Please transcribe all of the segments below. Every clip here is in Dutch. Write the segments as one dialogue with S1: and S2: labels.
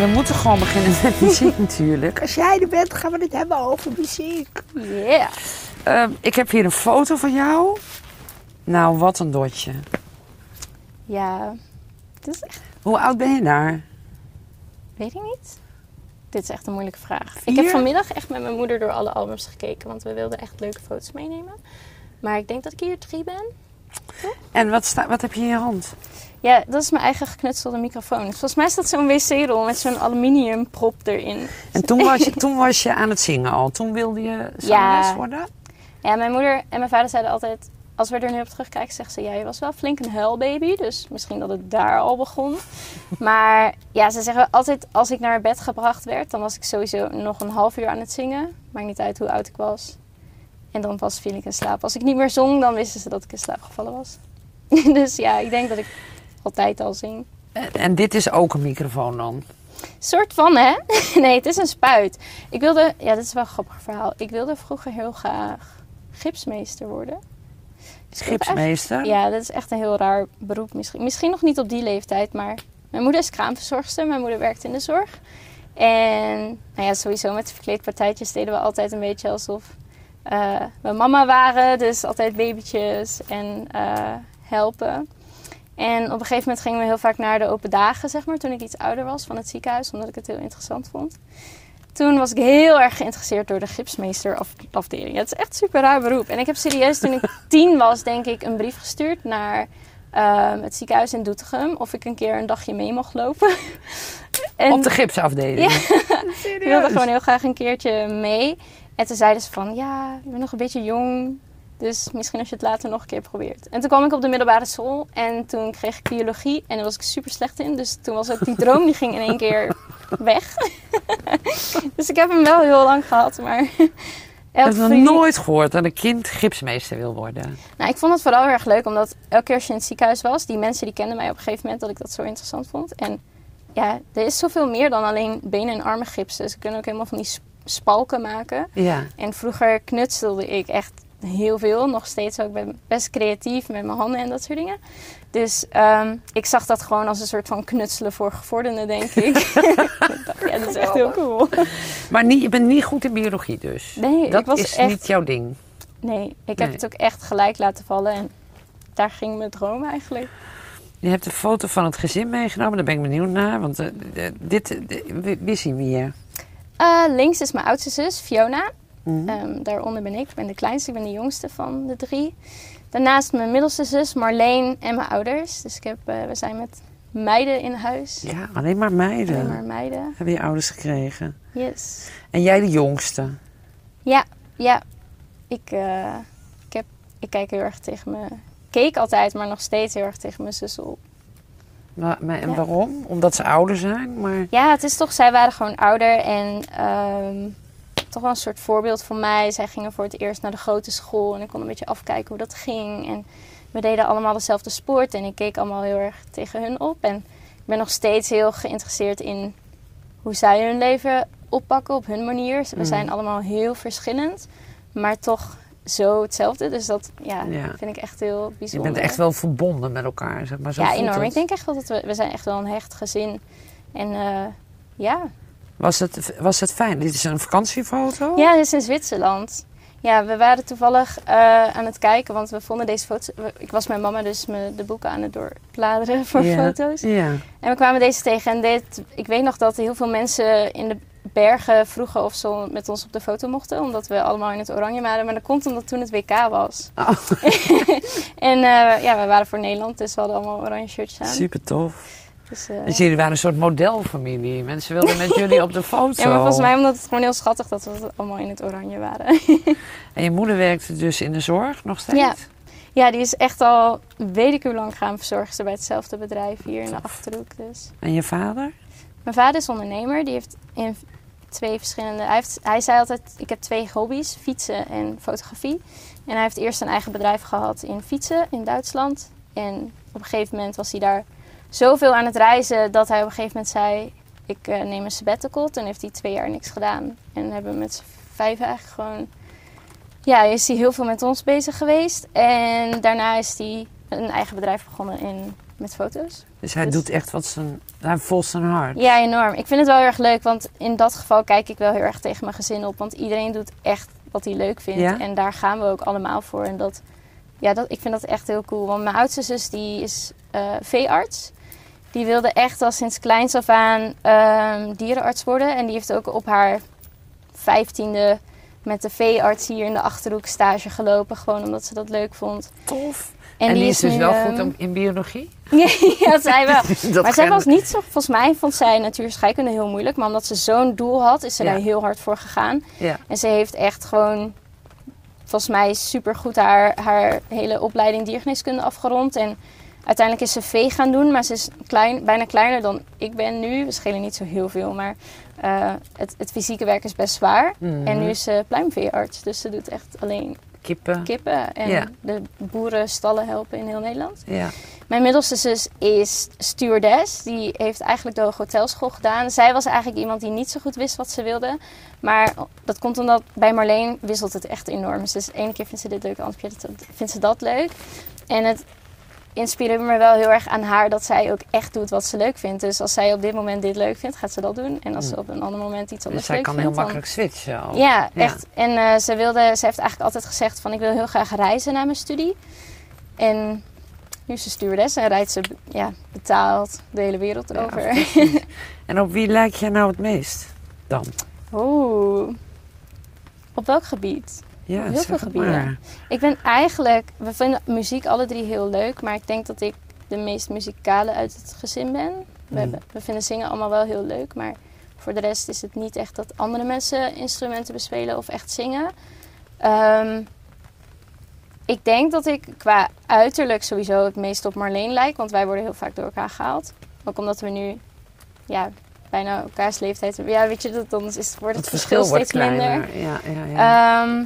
S1: We moeten gewoon beginnen met muziek natuurlijk. Als jij er bent, gaan we het hebben over muziek.
S2: Yeah.
S1: Ehm, ik heb hier een foto van jou. Nou, wat een dotje.
S2: Ja, dit is echt,
S1: Hoe oud ben je daar?
S2: weet ik niet. Dit is echt een moeilijke vraag. Ik heb vanmiddag echt met mijn moeder door alle albums gekeken, want we wilden echt leuke foto's meenemen. Maar ik denk dat ik hier drie ben.
S1: En wat, sta, wat heb je in je hand?
S2: Ja, dat is mijn eigen geknutselde microfoon. Volgens mij is dat zo'n wc-rol met zo'n aluminium prop erin.
S1: En toen was, je, toen was je aan het zingen al. Toen wilde je zangeres
S2: Ja.
S1: worden?
S2: Ja, mijn moeder en mijn vader zeiden altijd... Als we er nu op terugkijken, zegt ze... Ja, je was wel flink een huilbaby. Dus misschien dat het daar al begon. Maar ja, ze zeggen altijd... Als ik naar bed gebracht werd... Dan was ik sowieso nog een half uur aan het zingen. Maakt niet uit hoe oud ik was. En dan pas viel ik in slaap. Als ik niet meer zong, dan wisten ze dat ik in slaap gevallen was. dus ja, ik denk dat ik altijd al zing.
S1: En, dit is ook een microfoon dan?
S2: Soort van, hè? nee, het is een spuit. Ik wilde... Ja, dit is wel een grappig verhaal. Ik wilde vroeger heel graag gipsmeester worden. Dus
S1: Gipsmeester?
S2: Ja, dat is echt een heel raar beroep misschien. Misschien nog niet op die leeftijd, maar mijn moeder is kraamverzorgster. Mijn moeder werkt in de zorg. En nou ja, sowieso met verkleedpartijtjes deden we altijd een beetje alsof eh, we mama waren. Dus altijd babytjes en eh, helpen. En op een gegeven moment gingen we heel vaak naar de open dagen, zeg maar, toen ik iets ouder was van het ziekenhuis, omdat ik het heel interessant vond. Toen was ik heel erg geïnteresseerd door de gipsmeesterafdeling. Het is echt een super raar beroep. En ik heb serieus, toen ik tien was, denk ik, een brief gestuurd naar ehm, het ziekenhuis in Doetinchem. Of ik een keer een dagje mee mocht lopen. en
S1: Op de gipsafdeling?
S2: ik wilde gewoon heel graag een keertje mee. En toen zeiden ze van, ja, je bent nog een beetje jong. Dus misschien als je het later nog een keer probeert. En toen kwam ik op de middelbare school. En toen kreeg ik biologie. En daar was ik super slecht in. Dus toen was ook die droom, die ging in één keer weg. dus ik heb hem wel heel lang gehad. Maar
S1: Ik heb nog nooit gehoord dat een kind gipsmeester wil worden.
S2: Nou, ik vond het vooral heel erg leuk. Omdat elke keer als je in het ziekenhuis was. Die mensen die kenden mij op een gegeven moment dat ik dat zo interessant vond. En ja, er is zoveel meer dan alleen benen en armen gipsen. Ze kunnen ook helemaal van die sp- spalken maken.
S1: Ja.
S2: En vroeger knutselde ik echt heel veel. Nog steeds ook. Ik ben best creatief met mijn handen en dat soort dingen. Dus ehm, ik zag dat gewoon als een soort van knutselen voor gevorderden, denk ik. Ik dacht, ja, dat is echt heel cool.
S1: Maar niet, je bent niet goed in biologie dus?
S2: Nee,
S1: dat
S2: ik was
S1: is
S2: echt...
S1: niet jouw ding?
S2: Nee, ik heb
S1: Nee.
S2: het ook echt gelijk laten vallen. En daar ging mijn droom eigenlijk.
S1: Je hebt een foto van het gezin meegenomen, daar ben ik benieuwd naar. Want eh, eh, dit, eh, wie- zien we hier?
S2: Links is mijn oudste zus, Fiona.
S1: Mhm.
S2: Ehm, daaronder ben ik. Ik ben de kleinste, ik ben de jongste van de drie. Daarnaast mijn middelste zus, Marleen en mijn ouders. Dus ik heb, eh, we zijn met meiden in huis.
S1: Ja, alleen maar meiden
S2: Alleen maar meiden.
S1: hebben je ouders gekregen.
S2: Yes.
S1: En jij de jongste.
S2: Ja, ja. Ik, eh, ik, heb, ik kijk heel erg tegen me. Keek altijd, maar nog steeds heel erg tegen mijn zus op.
S1: Maar- En
S2: Ja.
S1: waarom? Omdat ze ouder zijn? Maar
S2: Ja, het is toch, zij waren gewoon ouder en ehm, toch wel een soort voorbeeld voor mij. Zij gingen voor het eerst naar de grote school en ik kon een beetje afkijken hoe dat ging. En we deden allemaal dezelfde sport en ik keek allemaal heel erg tegen hun op. En ik ben nog steeds heel geïnteresseerd in hoe zij hun leven oppakken op hun manier. We
S1: Mm.
S2: zijn allemaal heel verschillend, maar toch zo hetzelfde. Dus dat ja,
S1: Ja.
S2: vind ik echt heel
S1: je
S2: bijzonder.
S1: bent echt wel verbonden met elkaar, zeg maar. Zo
S2: ja, enorm.
S1: het.
S2: Ik denk echt wel dat we, we zijn echt wel een hecht gezin. En eh, ja,
S1: Was het, was het fijn? Dit is een vakantiefoto?
S2: Ja, dit is in Zwitserland. Ja, we waren toevallig eh, aan het kijken, want we vonden deze foto's. Ik was met mama dus me de boeken aan het doorbladeren voor
S1: Ja.
S2: foto's.
S1: Ja.
S2: En we kwamen deze tegen. En dit, ik weet nog dat heel veel mensen in de bergen vroegen of ze met ons op de foto mochten, omdat we allemaal in het oranje waren. Maar dat komt omdat toen het WK was.
S1: Oh,
S2: En eh, ja, we waren voor Nederland, dus we hadden allemaal oranje shirts aan.
S1: super tof.
S2: Dus, eh,
S1: Dus jullie waren een soort modelfamilie. Mensen wilden met jullie op de foto.
S2: ja, maar volgens mij omdat het gewoon heel schattig dat we allemaal in het oranje waren.
S1: En je moeder werkte dus in de zorg nog steeds?
S2: Ja. Ja, die is echt al weet ik hoe lang gaan verzorgen bij hetzelfde bedrijf hier in de. Achterhoek. Dus.
S1: En je vader?
S2: Mijn vader is ondernemer. Die heeft in twee verschillende... Hij, heeft, hij zei altijd, ik heb twee hobby's. Fietsen en fotografie. En hij heeft eerst een eigen bedrijf gehad in fietsen in Duitsland. En op een gegeven moment was hij daar zoveel aan het reizen... dat hij op een gegeven moment zei... Ik eh, neem een sabbatical. Toen heeft hij twee jaar niks gedaan. En hebben we met z'n vijf eigenlijk gewoon... Ja, is hij heel veel met ons bezig geweest. En daarna is hij een eigen bedrijf begonnen in, met foto's.
S1: Dus hij
S2: Dus-
S1: doet echt wat zijn... Hij volgt zijn hart.
S2: Ja, enorm. Ik vind het wel heel erg leuk, want in dat geval kijk ik wel heel erg tegen mijn gezin op. Want iedereen doet echt wat hij leuk vindt.
S1: Ja?
S2: En daar gaan we ook allemaal voor. En dat, ja, dat, ik vind dat echt heel cool. Want mijn oudste zus die is eh, veearts. Die wilde echt al sinds kleins af aan ehm, dierenarts worden. En die heeft ook op haar vijftiende met de veearts hier in de Achterhoek stage gelopen. Gewoon omdat ze dat leuk vond.
S1: Tof. En,
S2: die,
S1: die is dus
S2: nu,
S1: wel
S2: ehm,
S1: goed om- in biologie?
S2: ja, zij wel.
S1: Dat
S2: maar zij was niet zo, volgens mij vond zij natuur en scheikunde heel moeilijk. Maar omdat ze zo'n doel had, is ze
S1: Ja.
S2: daar heel hard voor gegaan.
S1: Ja.
S2: En ze heeft echt gewoon, volgens mij, super goed haar, haar hele opleiding diergeneeskunde afgerond. En uiteindelijk is ze vee gaan doen, maar ze is klein, bijna kleiner dan ik ben nu. We schelen niet zo heel veel, maar eh, het, het fysieke werk is best zwaar.
S1: Mhm.
S2: En nu is ze pluimveearts, dus ze doet echt alleen
S1: Kippen.
S2: kippen en
S1: Ja.
S2: de boerenstallen helpen in heel Nederland.
S1: Ja.
S2: Mijn middelste zus is stewardess. Die heeft eigenlijk de Hotelschool gedaan. Zij was eigenlijk iemand die niet zo goed wist wat ze wilde. Maar dat komt omdat bij Marleen wisselt het echt enorm. Dus de ene keer vindt ze dit leuk, de andere keer vindt ze dat leuk. En het inspireert me wel heel erg aan haar dat zij ook echt doet wat ze leuk vindt. Dus als zij op dit moment dit leuk vindt, gaat ze dat doen. En als ze op een ander moment iets anders
S1: Dus zij
S2: leuk
S1: kan
S2: vindt,
S1: heel
S2: dan-
S1: makkelijk switchen.
S2: ja,
S1: Ja.
S2: echt. En eh, ze, wilde, ze heeft eigenlijk altijd gezegd van ik wil heel graag reizen na mijn studie. En nu is ze stewardess en rijdt ze ja, betaald de hele wereld
S1: Ja,
S2: over.
S1: En op wie lijkt jij nou het meest dan?
S2: Oeh. Op welk gebied?
S1: Ja,
S2: Heel veel gebieden.
S1: maar.
S2: Ik ben eigenlijk, we vinden muziek alle drie heel leuk, maar ik denk dat ik de meest muzikale uit het gezin ben. We,
S1: Mm.
S2: hebben, we vinden zingen allemaal wel heel leuk, maar voor de rest is het niet echt dat andere mensen instrumenten bespelen of echt zingen. Ehm, ik denk dat ik qua uiterlijk sowieso het meest op Marleen lijk, want wij worden heel vaak door elkaar gehaald. Ook omdat we nu ja, bijna elkaars leeftijd hebben. Ja, weet je, dat, dan is, wordt het
S1: Het
S2: verschil,
S1: wordt
S2: steeds minder.
S1: kleiner. Ja, ja, ja.
S2: Ehm,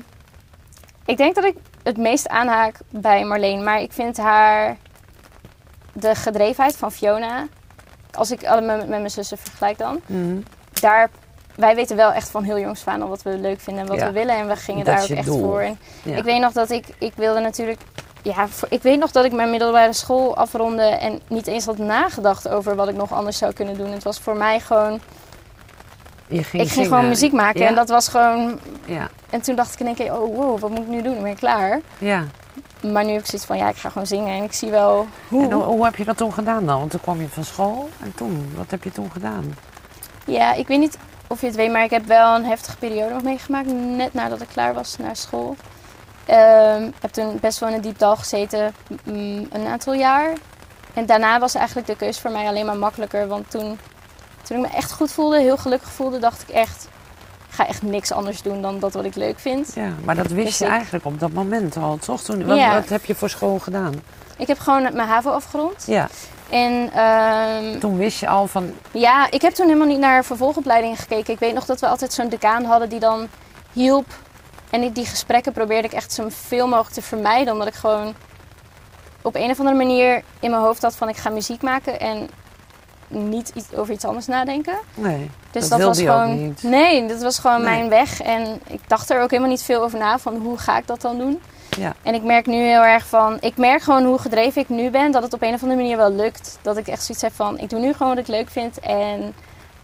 S2: ik denk dat ik het meest aanhaak bij Marleen. Maar ik vind haar... De gedrevenheid van Fiona... Als ik alle met, met mijn zussen vergelijk dan...
S1: Mhm.
S2: Daar... Wij weten wel echt van heel jongs aan al wat we leuk vinden en wat
S1: Ja.
S2: we willen. En we gingen
S1: Dat
S2: daar ook echt
S1: doel.
S2: voor. En
S1: Ja.
S2: Ik weet nog dat ik... Ik wilde natuurlijk... Ja, ik weet nog dat ik mijn middelbare school afronde en niet eens had nagedacht over wat ik nog anders zou kunnen doen. Het was voor mij gewoon,
S1: Je ging
S2: ik ging
S1: zingen.
S2: gewoon muziek maken
S1: Ja.
S2: en dat was gewoon
S1: Ja,
S2: en toen dacht ik in één keer, oh wow, wat moet ik nu doen? Ik ben klaar.
S1: ja.
S2: Maar nu heb ik zoiets van, ja, ik ga gewoon zingen en ik zie wel hoe.
S1: En hoe, hoe heb je dat toen gedaan dan? Want toen kwam je van school en toen, wat heb je toen gedaan?
S2: Ja, ik weet niet of je het weet, maar ik heb wel een heftige periode nog meegemaakt. Net nadat ik klaar was naar school. Ehm heb toen best wel in een diep dal gezeten, mm, een aantal jaar. En daarna was eigenlijk de keuze voor mij alleen maar makkelijker. Want toen, toen ik me echt goed voelde, heel gelukkig voelde, dacht ik echt... Ik ga echt niks anders doen dan dat wat ik leuk vind.
S1: Ja, maar dat wist
S2: Dus
S1: je
S2: ik-
S1: eigenlijk op dat moment al, toch? Toen, wat,
S2: Ja.
S1: wat heb je voor school gedaan?
S2: Ik heb gewoon mijn HAVO afgerond.
S1: Ja,
S2: En ehm,
S1: toen wist je al van,
S2: Ja, ik heb toen helemaal niet naar vervolgopleidingen gekeken. Ik weet nog dat we altijd zo'n decaan hadden die dan hielp. En die gesprekken probeerde ik echt zoveel mogelijk te vermijden. Omdat ik gewoon op een of andere manier in mijn hoofd had van ik ga muziek maken. En niet iets, over iets anders nadenken.
S1: nee,
S2: Dus
S1: dat,
S2: was gewoon.
S1: niet.
S2: Nee, dat was gewoon
S1: Nee.
S2: mijn weg. En ik dacht er ook helemaal niet veel over na van hoe ga ik dat dan doen.
S1: Ja.
S2: En ik merk nu heel erg van, ik merk gewoon hoe gedreven ik nu ben, dat het op een of andere manier wel lukt. Dat ik echt zoiets heb van, ik doe nu gewoon wat ik leuk vind en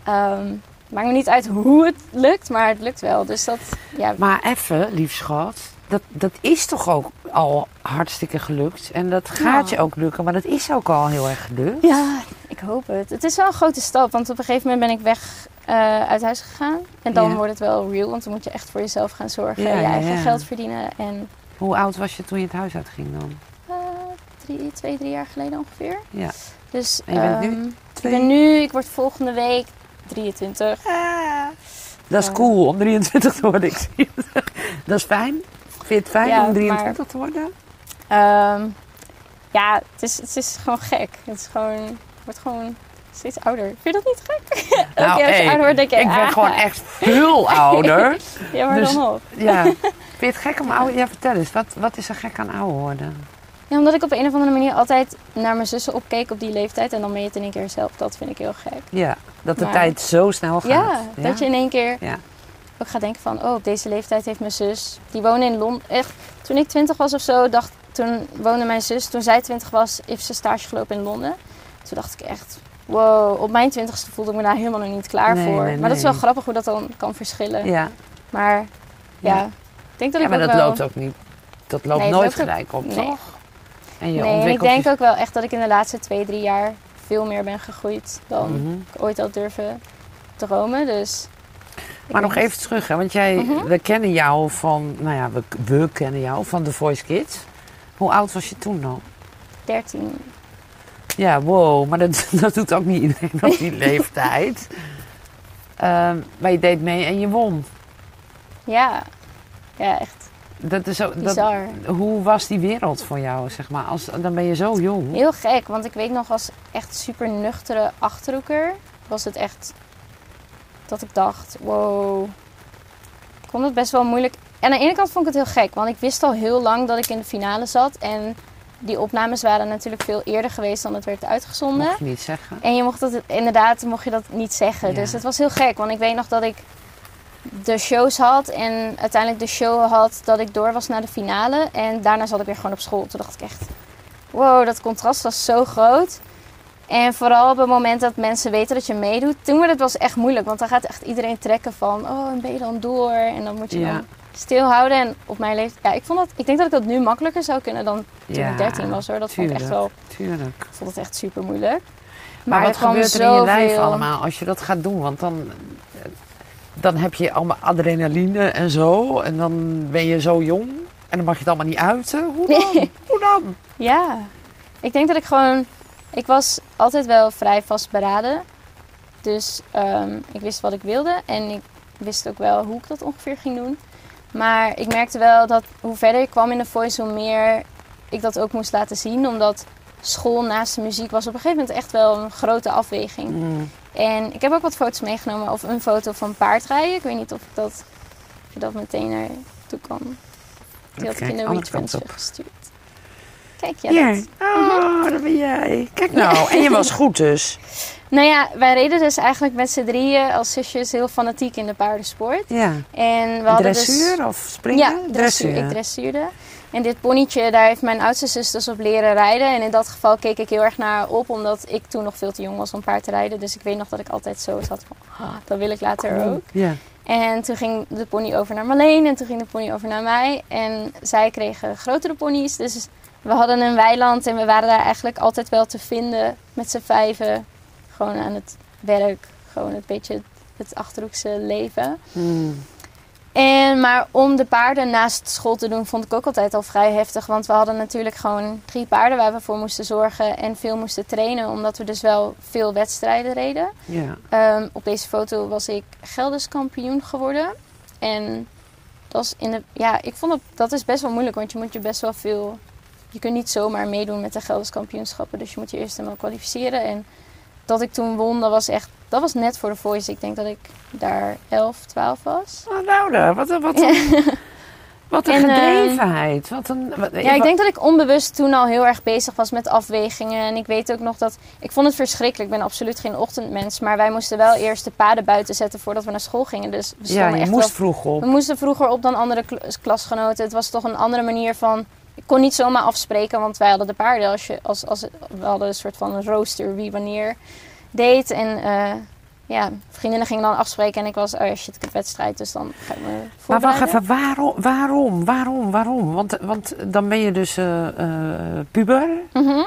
S2: ehm maakt me niet uit hoe het lukt, maar het lukt wel. Dus dat, ja,
S1: Maar even, lief schat, dat, dat is toch ook al hartstikke gelukt. En dat gaat
S2: Ja.
S1: je ook lukken, maar dat is ook al heel erg gelukt.
S2: ja, ik hoop het. Het is wel een grote stap, want op een gegeven moment ben ik weg eh, uit huis gegaan. En dan
S1: Ja.
S2: wordt het wel real, want dan moet je echt voor jezelf gaan zorgen,
S1: Ja,
S2: je eigen geld verdienen. En
S1: Hoe oud was je toen je het huis uitging dan?
S2: eh, drie, twee, drie jaar geleden ongeveer.
S1: Ja.
S2: Dus
S1: En je bent nu
S2: ehm,
S1: Twee.
S2: Ik ben nu, ik word volgende week 23.
S1: Dat is cool om 23 te worden. Ik zie het. Dat is fijn. Vind je het fijn
S2: Ja,
S1: om 23 te worden?
S2: Ehm, ja, het is, het is gewoon gek. Het is gewoon, ik word gewoon steeds ouder. Vind je dat niet gek? Elke keer als je
S1: hey,
S2: ouder wordt, denk je,
S1: ik ben
S2: ah.
S1: gewoon echt veel ouder.
S2: Ja, maar
S1: dus-
S2: dan nog.
S1: Ja. Vind je het gek om ouder? Ja, vertel eens. Wat, wat is er gek aan ouder worden?
S2: Ja, omdat ik op een of andere manier altijd naar mijn zussen opkeek op die leeftijd. En dan ben je het in één keer zelf. Dat vind ik heel gek.
S1: Ja, dat de
S2: Maar-
S1: tijd zo snel gaat.
S2: Ja, dat je in één keer
S1: Ja.
S2: Ook gaat denken van... Oh, op deze leeftijd heeft mijn zus... Die woonde in Londen. Echt, toen ik twintig was of zo, dacht, toen woonde mijn zus, toen zij 20 was, heeft ze stage gelopen in Londen. Toen dacht ik echt, wow, op mijn twintigste voelde ik me daar helemaal nog niet klaar
S1: Nee,
S2: voor.
S1: nee,
S2: Maar dat is wel grappig hoe dat dan kan verschillen.
S1: Ja,
S2: Maar ja,
S1: Ja.
S2: ik denk dat
S1: ja
S2: ik
S1: maar
S2: ook
S1: dat
S2: wel...
S1: loopt ook niet. Dat loopt nooit
S2: loopt
S1: gelijk op,
S2: nee.
S1: toch? En je
S2: Nee, en ik denk
S1: je-
S2: ook wel echt dat ik in de laatste twee, drie jaar veel meer ben gegroeid dan
S1: Mhm.
S2: ik ooit had durven dromen. Dus ik
S1: Maar nog even terug, hè, want jij,
S2: Mhm.
S1: we kennen jou van, nou ja, we, we kennen jou van The Voice Kids. Hoe oud was je toen dan?
S2: 13.
S1: Ja, wow, maar dat, dat doet ook niet iedereen op die leeftijd. Ehm, maar je deed mee en je won.
S2: Ja, ja echt
S1: Dat is zo, dat,
S2: bizar.
S1: hoe was die wereld voor jou, zeg maar? Als, dan ben je zo jong.
S2: Heel gek, want ik weet nog als echt super nuchtere achterhoeker was het echt dat ik dacht, wow, ik vond het best wel moeilijk. En aan de ene kant vond ik het heel gek, want ik wist al heel lang dat ik in de finale zat. En die opnames waren natuurlijk veel eerder geweest dan het werd uitgezonden.
S1: Mocht je niet zeggen.
S2: En je mocht dat inderdaad mocht je dat niet zeggen.
S1: Ja.
S2: Dus het was heel gek, want ik weet nog dat ik de shows had en uiteindelijk de show had dat ik door was naar de finale. En daarna zat ik weer gewoon op school. Toen dacht ik echt, wow, dat contrast was zo groot. En vooral op het moment dat mensen weten dat je meedoet, toen wordt het was echt moeilijk. Want dan gaat echt iedereen trekken van, oh, en ben je dan door? En dan moet je
S1: Ja.
S2: dan stilhouden. En op mijn leeftijd, ja, ik, vond dat, ik denk dat ik dat nu makkelijker zou kunnen dan toen
S1: Ja,
S2: ik 13 was hoor. Dat vond ik echt wel,
S1: Tuurlijk.
S2: ik vond het echt super moeilijk.
S1: Maar, wat gebeurt er in je lijf allemaal als je dat gaat doen? Want dan, dan heb je allemaal adrenaline en zo. En dan ben je zo jong. En dan mag je het allemaal niet uiten. Hoe dan? Hoe dan?
S2: Ja, ik denk dat ik gewoon. Ik was altijd wel vrij vastberaden. Dus ehm, ik wist wat ik wilde en ik wist ook wel hoe ik dat ongeveer ging doen. Maar ik merkte wel dat hoe verder ik kwam in de voice, hoe meer ik dat ook moest laten zien. Omdat school naast de muziek was op een gegeven moment echt wel een grote afweging.
S1: Mm.
S2: En ik heb ook wat foto's meegenomen, of een foto van paardrijden. Ik weet niet of, ik dat, of dat meteen naartoe kan. Die had ik in de Reach gestuurd. Kijk,
S1: Hier.
S2: dat.
S1: Oh, dat ben jij. Kijk nou. En je was goed dus.
S2: Nou ja, wij reden dus eigenlijk met z'n drieën als zusjes heel fanatiek in de paardensport.
S1: Ja.
S2: En we hadden
S1: Dressuur
S2: dus...
S1: of springen?
S2: Ja, dressuur. Ik dressuurde. En dit ponytje, daar heeft mijn oudste zus dus op leren rijden. En in dat geval keek ik heel erg naar op, omdat ik toen nog veel te jong was om paard te rijden. Dus ik weet nog dat ik altijd zo zat van, ah, dat wil ik later ook.
S1: Ja.
S2: En toen ging de pony over naar Marleen en toen ging de pony over naar mij. En zij kregen grotere ponies. Dus we hadden een weiland en we waren daar eigenlijk altijd wel te vinden met z'n vijven. Gewoon aan het werk, gewoon een beetje het Achterhoekse leven.
S1: Mm.
S2: En, maar om de paarden naast school te doen vond ik ook altijd al vrij heftig. Want we hadden natuurlijk gewoon drie paarden waar we voor moesten zorgen en veel moesten trainen. Omdat we dus wel veel wedstrijden reden.
S1: Ja.
S2: Ehm, op deze foto was ik Gelders kampioen geworden. En dat, was in de, ja, ik vond dat, dat is best wel moeilijk, want je moet je best wel veel... Je kunt niet zomaar meedoen met de Gelders kampioenschappen, dus je moet je eerst helemaal kwalificeren. En dat ik toen won, dat was echt, dat was net voor de Voice. Ik denk dat ik daar 11, 12 was.
S1: Oh, nou, wat, een- wat, een- wat een
S2: En, ehm,
S1: gedrevenheid. Wat een, wat,
S2: Ja, ik denk dat ik onbewust toen al heel erg bezig was met afwegingen. En ik weet ook nog dat... Ik vond het verschrikkelijk. Ik ben absoluut geen ochtendmens. Maar wij moesten wel eerst de paden buiten zetten voordat we naar school gingen. Dus we
S1: Ja, je
S2: echt
S1: moest
S2: wel
S1: vroeg op.
S2: We moesten vroeger op dan andere kl- klasgenoten. Het was toch een andere manier van. Ik kon niet zomaar afspreken, want wij hadden de paarden. Als je, als, als, we hadden een soort van een rooster wie wanneer deed. En eh, ja, vriendinnen gingen dan afspreken en ik was, oh shit, ik heb wedstrijd, dus dan ga ik me
S1: Maar wacht even, waarom, waarom, waarom, waarom? Want, want dan ben je dus eh, eh, puber.
S2: Mhm.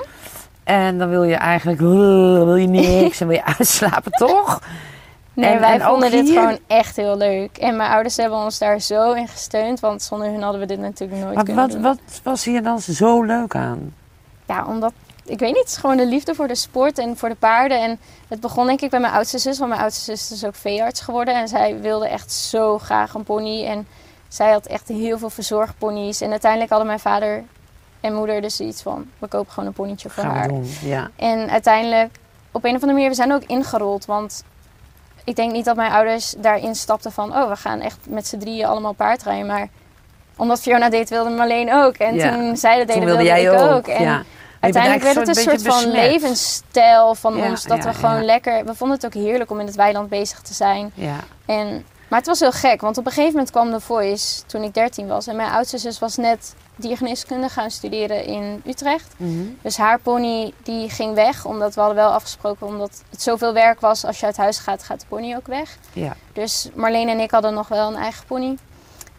S1: En dan wil je eigenlijk wil je niks en wil je uitslapen, toch?
S2: Nee,
S1: En-
S2: wij
S1: en
S2: vonden dit
S1: hier?
S2: gewoon echt heel leuk. En mijn ouders hebben ons daar zo in gesteund, want zonder hun hadden we dit natuurlijk nooit
S1: Maar
S2: kunnen
S1: wat,
S2: doen.
S1: wat was hier dan zo leuk aan?
S2: Ja, omdat, ik weet niet, het is gewoon de liefde voor de sport en voor de paarden. En het begon denk ik bij mijn oudste zus, want mijn oudste zus is ook veearts geworden. En zij wilde echt zo graag een pony. En zij had echt heel veel verzorgponies. En uiteindelijk hadden mijn vader en moeder dus iets van, we kopen gewoon een ponytje voor
S1: Gaan
S2: haar.
S1: doen, ja.
S2: En uiteindelijk, op een of andere manier, we zijn ook ingerold. Want ik denk niet dat mijn ouders daarin stapten van... oh, we gaan echt met z'n drieën allemaal paardrijden. Maar omdat Fiona deed, wilde Marleen ook. En
S1: Ja.
S2: toen zij dat deden,
S1: Toen wilde
S2: wilde
S1: jij
S2: ik
S1: ook.
S2: ook. En
S1: ja.
S2: uiteindelijk werd het een soort van levensstijl van
S1: Ja,
S2: ons. Dat we gewoon lekker... We vonden het ook heerlijk om in het weiland bezig te zijn.
S1: Ja,
S2: En Maar het was heel gek, want op een gegeven moment kwam de Voice toen ik 13 was. En mijn oudste zus was net diergeneeskunde gaan studeren in Utrecht.
S1: Mhm.
S2: Dus haar pony die ging weg, omdat we hadden wel afgesproken, omdat het zoveel werk was. Als je uit huis gaat, gaat de pony ook weg.
S1: Ja.
S2: Dus Marleen en ik hadden nog wel een eigen pony.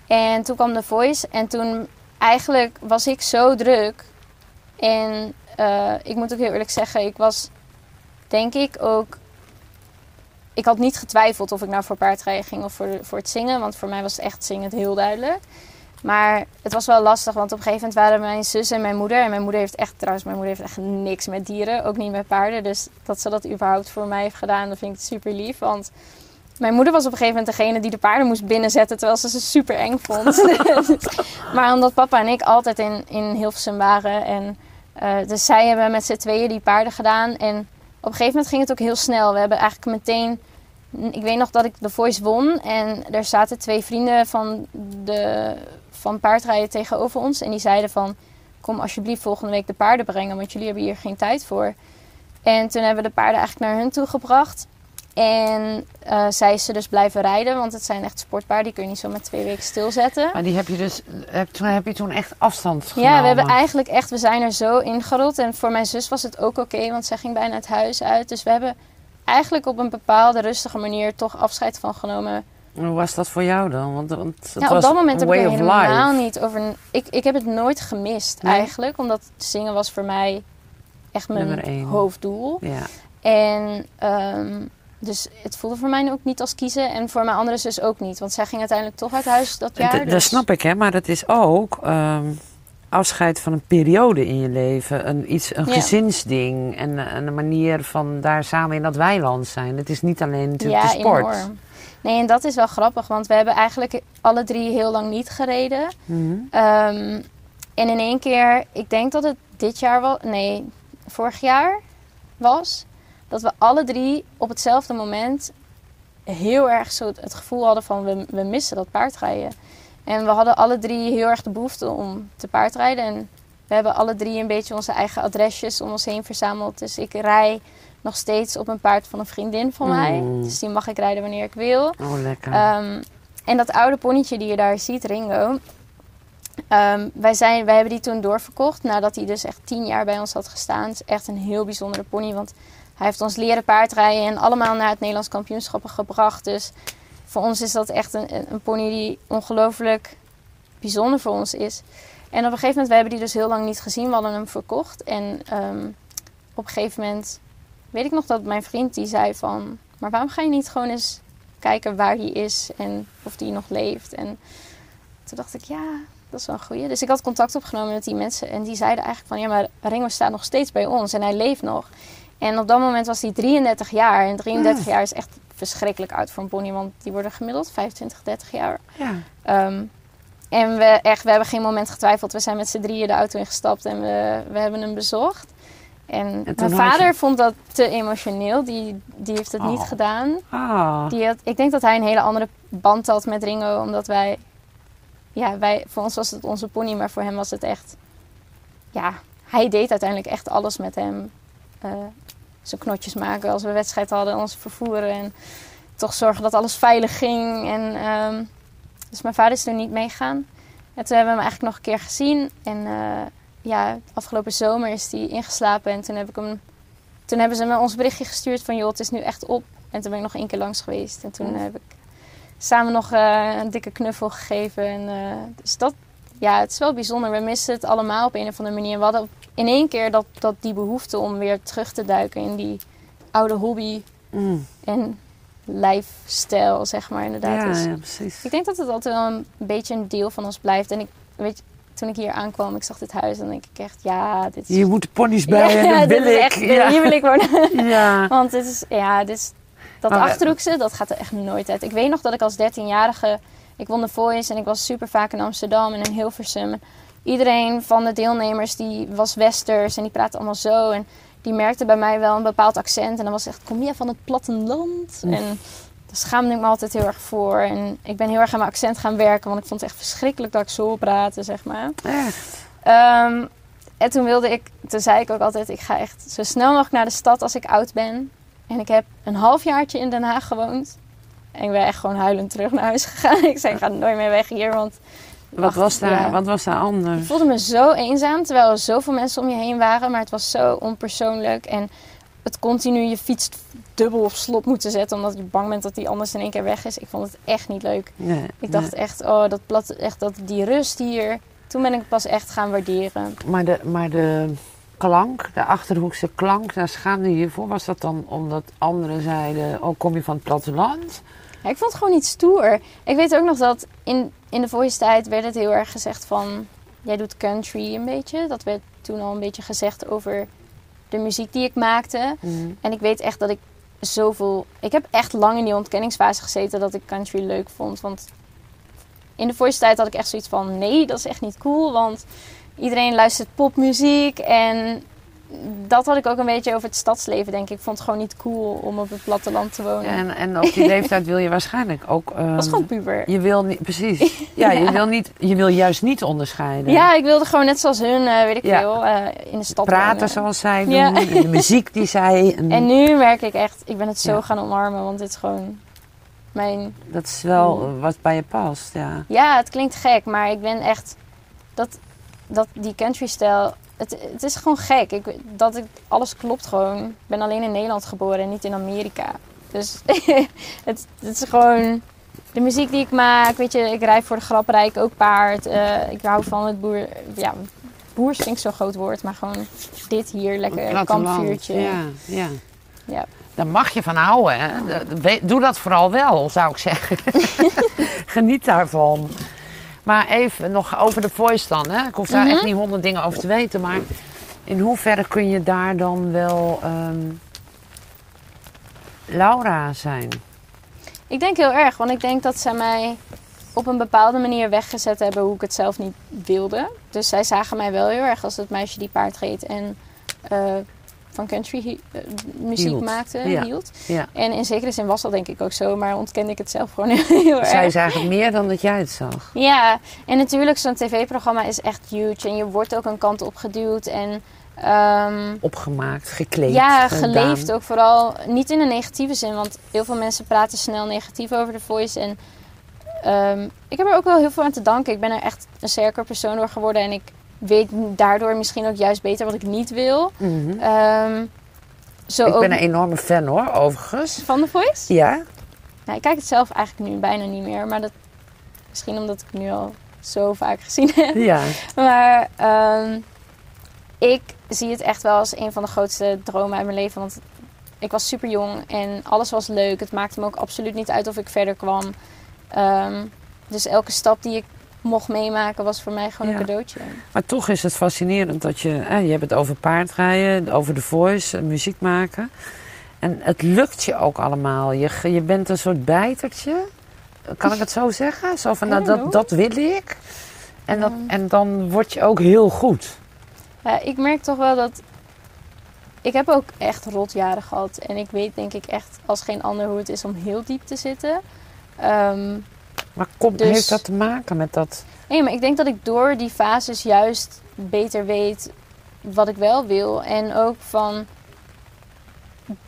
S2: En toen kwam de Voice en toen eigenlijk was ik zo druk. En eh, ik moet ook heel eerlijk zeggen, ik was denk ik ook... Ik had niet getwijfeld of ik nou voor paardrijden ging of voor, voor het zingen. Want voor mij was echt zingen heel duidelijk. Maar het was wel lastig, want op een gegeven moment waren mijn zus en mijn moeder. En mijn moeder heeft echt, trouwens, mijn moeder heeft echt niks met dieren. Ook niet met paarden. Dus dat ze dat überhaupt voor mij heeft gedaan, dat vind ik super lief. Want mijn moeder was op een gegeven moment degene die de paarden moest binnenzetten. Terwijl ze ze super eng vond. maar omdat papa en ik altijd in, in Hilversum waren. En, eh, dus zij hebben met z'n tweeën die paarden gedaan. En op een gegeven moment ging het ook heel snel. We hebben eigenlijk meteen ik weet nog dat ik de Voice won en er zaten twee vrienden van, de, van paardrijden tegenover ons. En die zeiden van, kom alsjeblieft volgende week de paarden brengen, want jullie hebben hier geen tijd voor. En toen hebben we de paarden eigenlijk naar hun toe gebracht. En uh, zij ze dus blijven rijden, want het zijn echt sportpaarden. Die kun je niet zo met twee weken stilzetten.
S1: Maar die heb je dus, heb, toen heb je toen echt afstand genomen?
S2: Ja, we hebben eigenlijk echt, we zijn er zo ingerold. En voor mijn zus was het ook oké, want zij ging bijna het huis uit. Dus we hebben eigenlijk op een bepaalde rustige manier toch afscheid van genomen.
S1: Hoe was dat voor jou dan? Want, want het
S2: nou, op dat moment heb ik er helemaal
S1: life.
S2: niet over. Ik, ik heb het nooit gemist
S1: Nee?
S2: eigenlijk, omdat zingen was voor mij echt mijn hoofddoel.
S1: Ja.
S2: En ehm, dus het voelde voor mij ook niet als kiezen en voor mijn andere zus ook niet, want zij ging uiteindelijk toch uit huis dat jaar.
S1: Dat- Dat
S2: dus-
S1: snap ik, hè? Maar dat is ook ehm, afscheid van een periode in je leven. Een, iets, een
S2: Ja.
S1: gezinsding. En, en een manier van daar samen in dat weiland zijn. Het is niet alleen natuurlijk
S2: ja,
S1: de sport.
S2: enorm. Nee, en dat is wel grappig, want we hebben eigenlijk alle drie heel lang niet gereden.
S1: Mhm.
S2: Ehm, en in één keer, ik denk dat het dit jaar was, nee, vorig jaar was, dat we alle drie op hetzelfde moment heel erg zo het gevoel hadden van we, we missen dat paardrijden. En we hadden alle drie heel erg de behoefte om te paardrijden. En we hebben alle drie een beetje onze eigen adresjes om ons heen verzameld. Dus ik rij nog steeds op een paard van een vriendin van mij.
S1: Mm.
S2: Dus die mag ik rijden wanneer ik wil.
S1: Oh, lekker.
S2: Ehm, en dat oude ponnetje die je daar ziet, Ringo. ehm, wij, zijn, wij hebben die toen doorverkocht nadat hij dus echt tien jaar bij ons had gestaan. Het is echt een heel bijzondere pony, want hij heeft ons leren paardrijden en allemaal naar het Nederlands kampioenschappen gebracht. Dus voor ons is dat echt een, een pony die ongelooflijk bijzonder voor ons is. En op een gegeven moment, we hebben die dus heel lang niet gezien, we hadden hem verkocht. En ehm, op een gegeven moment weet ik nog dat mijn vriend die zei van... Maar waarom ga je niet gewoon eens kijken waar hij is en of die nog leeft? En toen dacht ik, ja, dat is wel een goeie. Dus ik had contact opgenomen met die mensen en die zeiden eigenlijk van... Ja, maar Ringo staat nog steeds bij ons en hij leeft nog. En op dat moment was hij 33 jaar. En 33 jaar is echt verschrikkelijk oud voor een pony, want die worden gemiddeld 25, 30 jaar.
S1: ja.
S2: Ehm, en we, echt, we hebben geen moment getwijfeld. We zijn met z'n drieën de auto ingestapt en we, we hebben hem bezocht. En, mijn vader
S1: je-
S2: vond dat te emotioneel. Die, die heeft het niet
S1: Oh.
S2: gedaan.
S1: Ah.
S2: Die had, ik denk dat hij een hele andere band had met Ringo. Omdat wij... Ja, wij, voor ons was het onze pony, maar voor hem was het echt... Ja, hij deed uiteindelijk echt alles met hem. Eh, zijn knotjes maken als we wedstrijd hadden, ons vervoeren. En toch zorgen dat alles veilig ging. En, ehm, dus mijn vader is er niet meegegaan. En toen hebben we hem eigenlijk nog een keer gezien. En eh, ja, afgelopen zomer is hij ingeslapen. En toen, heb ik hem, toen hebben ze me ons berichtje gestuurd van... joh, het is nu echt op. En toen ben ik nog één keer langs geweest. En toen heb ik samen nog eh, een dikke knuffel gegeven. En, eh, dus dat, ja, het is wel bijzonder. We missen het allemaal op een of andere manier. We hadden in één keer dat, dat die behoefte om weer terug te duiken in die oude hobby
S1: Mm.
S2: en lifestyle, zeg maar inderdaad.
S1: Ja,
S2: Dus
S1: ja, precies.
S2: ik denk dat het altijd wel een beetje een deel van ons blijft. En ik weet, toen ik hier aankwam, ik zag dit huis, en dan denk ik echt, ja, dit is.
S1: Hier moeten ponies bij en dat
S2: dit
S1: wil ik.
S2: echt,
S1: ja.
S2: hier wil ik wonen.
S1: ja.
S2: Want dit is, ja, dit is, dat
S1: Maar-
S2: achterhoekse, dat gaat er echt nooit uit. Ik weet nog dat ik als 13-jarige, ik won de Voice en ik was super vaak in Amsterdam en in Hilversum. Iedereen van de deelnemers die was westers en die praatte allemaal zo. En die merkte bij mij wel een bepaald accent. En dan was echt, kom je van het platteland? En daar schaamde ik me altijd heel erg voor. En ik ben heel erg aan mijn accent gaan werken, want ik vond het echt verschrikkelijk dat ik zo praatte, zeg maar. Ehm, en toen wilde ik, toen zei ik ook altijd, ik ga echt zo snel mogelijk naar de stad als ik oud ben. En ik heb een halfjaartje in Den Haag gewoond. En ik ben echt gewoon huilend terug naar huis gegaan. ik zei, ik ga nooit meer weg hier, want...
S1: Wat
S2: Wacht,
S1: was daar,
S2: ja.
S1: wat was daar
S2: Ik
S1: anders?
S2: voelde me zo eenzaam, terwijl er zoveel mensen om je heen waren. Maar het was zo onpersoonlijk. En het continu je fiets dubbel op slot moeten zetten, omdat je bang bent dat die anders in één keer weg is. Ik vond het echt niet leuk.
S1: Nee,
S2: Ik dacht echt, oh, dat, plat, echt dat, die rust hier. Toen ben ik pas echt gaan waarderen.
S1: Maar, de, maar de klank, de Achterhoekse klank, daar schaamde je je voor. Was dat dan omdat anderen zeiden, oh kom je van het platteland?
S2: Ja, ik vond het gewoon niet stoer. Ik weet ook nog dat in, in de voice tijd werd het heel erg gezegd van... Jij doet country een beetje. Dat werd toen al een beetje gezegd over de muziek die ik maakte.
S1: Mm.
S2: En ik weet echt dat ik zoveel... Ik heb echt lang in die ontkenningsfase gezeten dat ik country leuk vond. Want in de voice tijd had ik echt zoiets van... Nee, dat is echt niet cool. Want iedereen luistert popmuziek. En dat had ik ook een beetje over het stadsleven, denk ik. Ik vond het gewoon niet cool om op het platteland te wonen.
S1: En, en op die leeftijd wil je waarschijnlijk ook...
S2: Ik was
S1: ehm,
S2: gewoon puber.
S1: Je wil niet, precies. Ja, Je, wil niet, je wil juist niet onderscheiden.
S2: Ja, ik wilde gewoon net zoals hun, eh, weet ik
S1: Ja.
S2: veel, eh, in de stad
S1: Praten
S2: wonen.
S1: zoals zij doen, de muziek die zij... En,
S2: En nu merk ik echt, ik ben het zo gaan omarmen, want dit is gewoon mijn...
S1: dat is wel
S2: Mm.
S1: wat bij je past, ja.
S2: Ja, het klinkt gek, maar ik ben echt... Dat, dat die country-stijl, het, het is gewoon gek. Ik, dat ik, alles klopt gewoon. Ik ben alleen in Nederland geboren en niet in Amerika. Dus het, het is gewoon... De muziek die ik maak, weet je, ik rijd voor de grap, rijd ik ook paard. Eh, ik hou van het boer... Ja, boers klinkt zo'n groot woord, maar gewoon dit hier, lekker een kampvuurtje.
S1: Ja, ja.
S2: Ja.
S1: Daar mag je van houden, hè. Doe dat vooral wel, zou ik zeggen. Geniet daarvan. Maar even nog over de voice dan, hè. Ik hoef daar
S2: Mhm.
S1: echt niet honderd dingen over te weten, maar... In hoeverre kun je daar dan wel ehm, Laura zijn?
S2: Ik denk heel erg, want ik denk dat zij mij op een bepaalde manier weggezet hebben hoe ik het zelf niet wilde. Dus zij zagen mij wel heel erg als het meisje die paard reed en eh, van country hi- eh, muziek
S1: Hield.
S2: maakte,
S1: Ja.
S2: hield.
S1: Ja.
S2: En in zekere zin was dat denk ik ook zo, maar ontkende ik het zelf gewoon heel erg.
S1: Zij zagen het meer dan dat jij het zag.
S2: Ja, en natuurlijk zo'n tv-programma is echt huge en je wordt ook een kant op geduwd en... ehm,
S1: Opgemaakt, gekleed.
S2: Ja,
S1: gedaan.
S2: geleefd ook vooral. Niet in een negatieve zin, want heel veel mensen praten snel negatief over de voice. En ehm, ik heb er ook wel heel veel aan te danken. Ik ben er echt een sterker persoon door geworden. En ik weet daardoor misschien ook juist beter wat ik niet wil.
S1: Mhm.
S2: Ehm, zo
S1: Ik
S2: ook
S1: ben een enorme fan hoor, overigens.
S2: van de voice.
S1: Ja?
S2: Nou, ik kijk het zelf eigenlijk nu bijna niet meer. Maar dat misschien omdat ik het nu al zo vaak gezien heb.
S1: Ja.
S2: Maar ehm, ik zie het echt wel als een van de grootste dromen uit mijn leven. Want ik was super jong en alles was leuk. Het maakte me ook absoluut niet uit of ik verder kwam. Ehm, dus elke stap die ik mocht meemaken was voor mij gewoon
S1: Ja.
S2: een cadeautje.
S1: Maar toch is het fascinerend dat je... Je hebt het over paardrijden, over de voice, eh, muziek maken. En het lukt je ook allemaal. Je, je bent een soort bijtertje. Kan ik het zo zeggen? Zo van, nou, dat, dat wil ik. En, dat, en dan word je ook heel goed.
S2: Ja, ik merk toch wel dat... Ik heb ook echt rotjaren gehad. En ik weet denk ik echt als geen ander hoe het is om heel diep te zitten. Ehm,
S1: Maar komt,
S2: Dus-
S1: heeft dat te maken met dat...
S2: Nee, maar ik denk dat ik door die fases juist beter weet wat ik wel wil. En ook van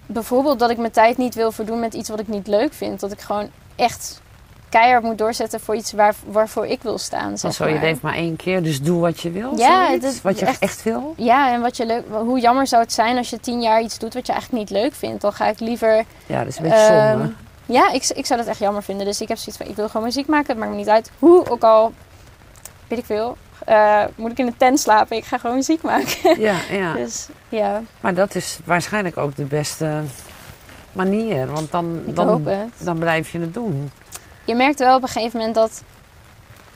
S2: bijvoorbeeld dat ik mijn tijd niet wil verdoen met iets wat ik niet leuk vind. Dat ik gewoon echt keihard moet doorzetten voor iets waar, waarvoor ik wil staan. Zeg
S1: zo, je leeft maar één keer, dus doe wat je wil.
S2: Ja, is
S1: wat je echt,
S2: echt-
S1: wil.
S2: Ja, en wat je leuk, hoe jammer zou het zijn als je tien jaar iets doet wat je eigenlijk niet leuk vindt. Dan ga ik liever.
S1: Ja, dat is een beetje
S2: ehm,
S1: zonde.
S2: Ja, ik, ik zou dat echt jammer vinden. Dus ik heb zoiets van: ik wil gewoon muziek maken. Het maakt me niet uit hoe, ook al weet ik veel. eh, moet ik in een tent slapen? Ik ga gewoon muziek maken.
S1: Ja, ja.
S2: Dus ja,
S1: Maar dat is waarschijnlijk ook de beste manier. Want dan,
S2: ik
S1: dan, dan blijf je het doen.
S2: Je merkt wel op een gegeven moment dat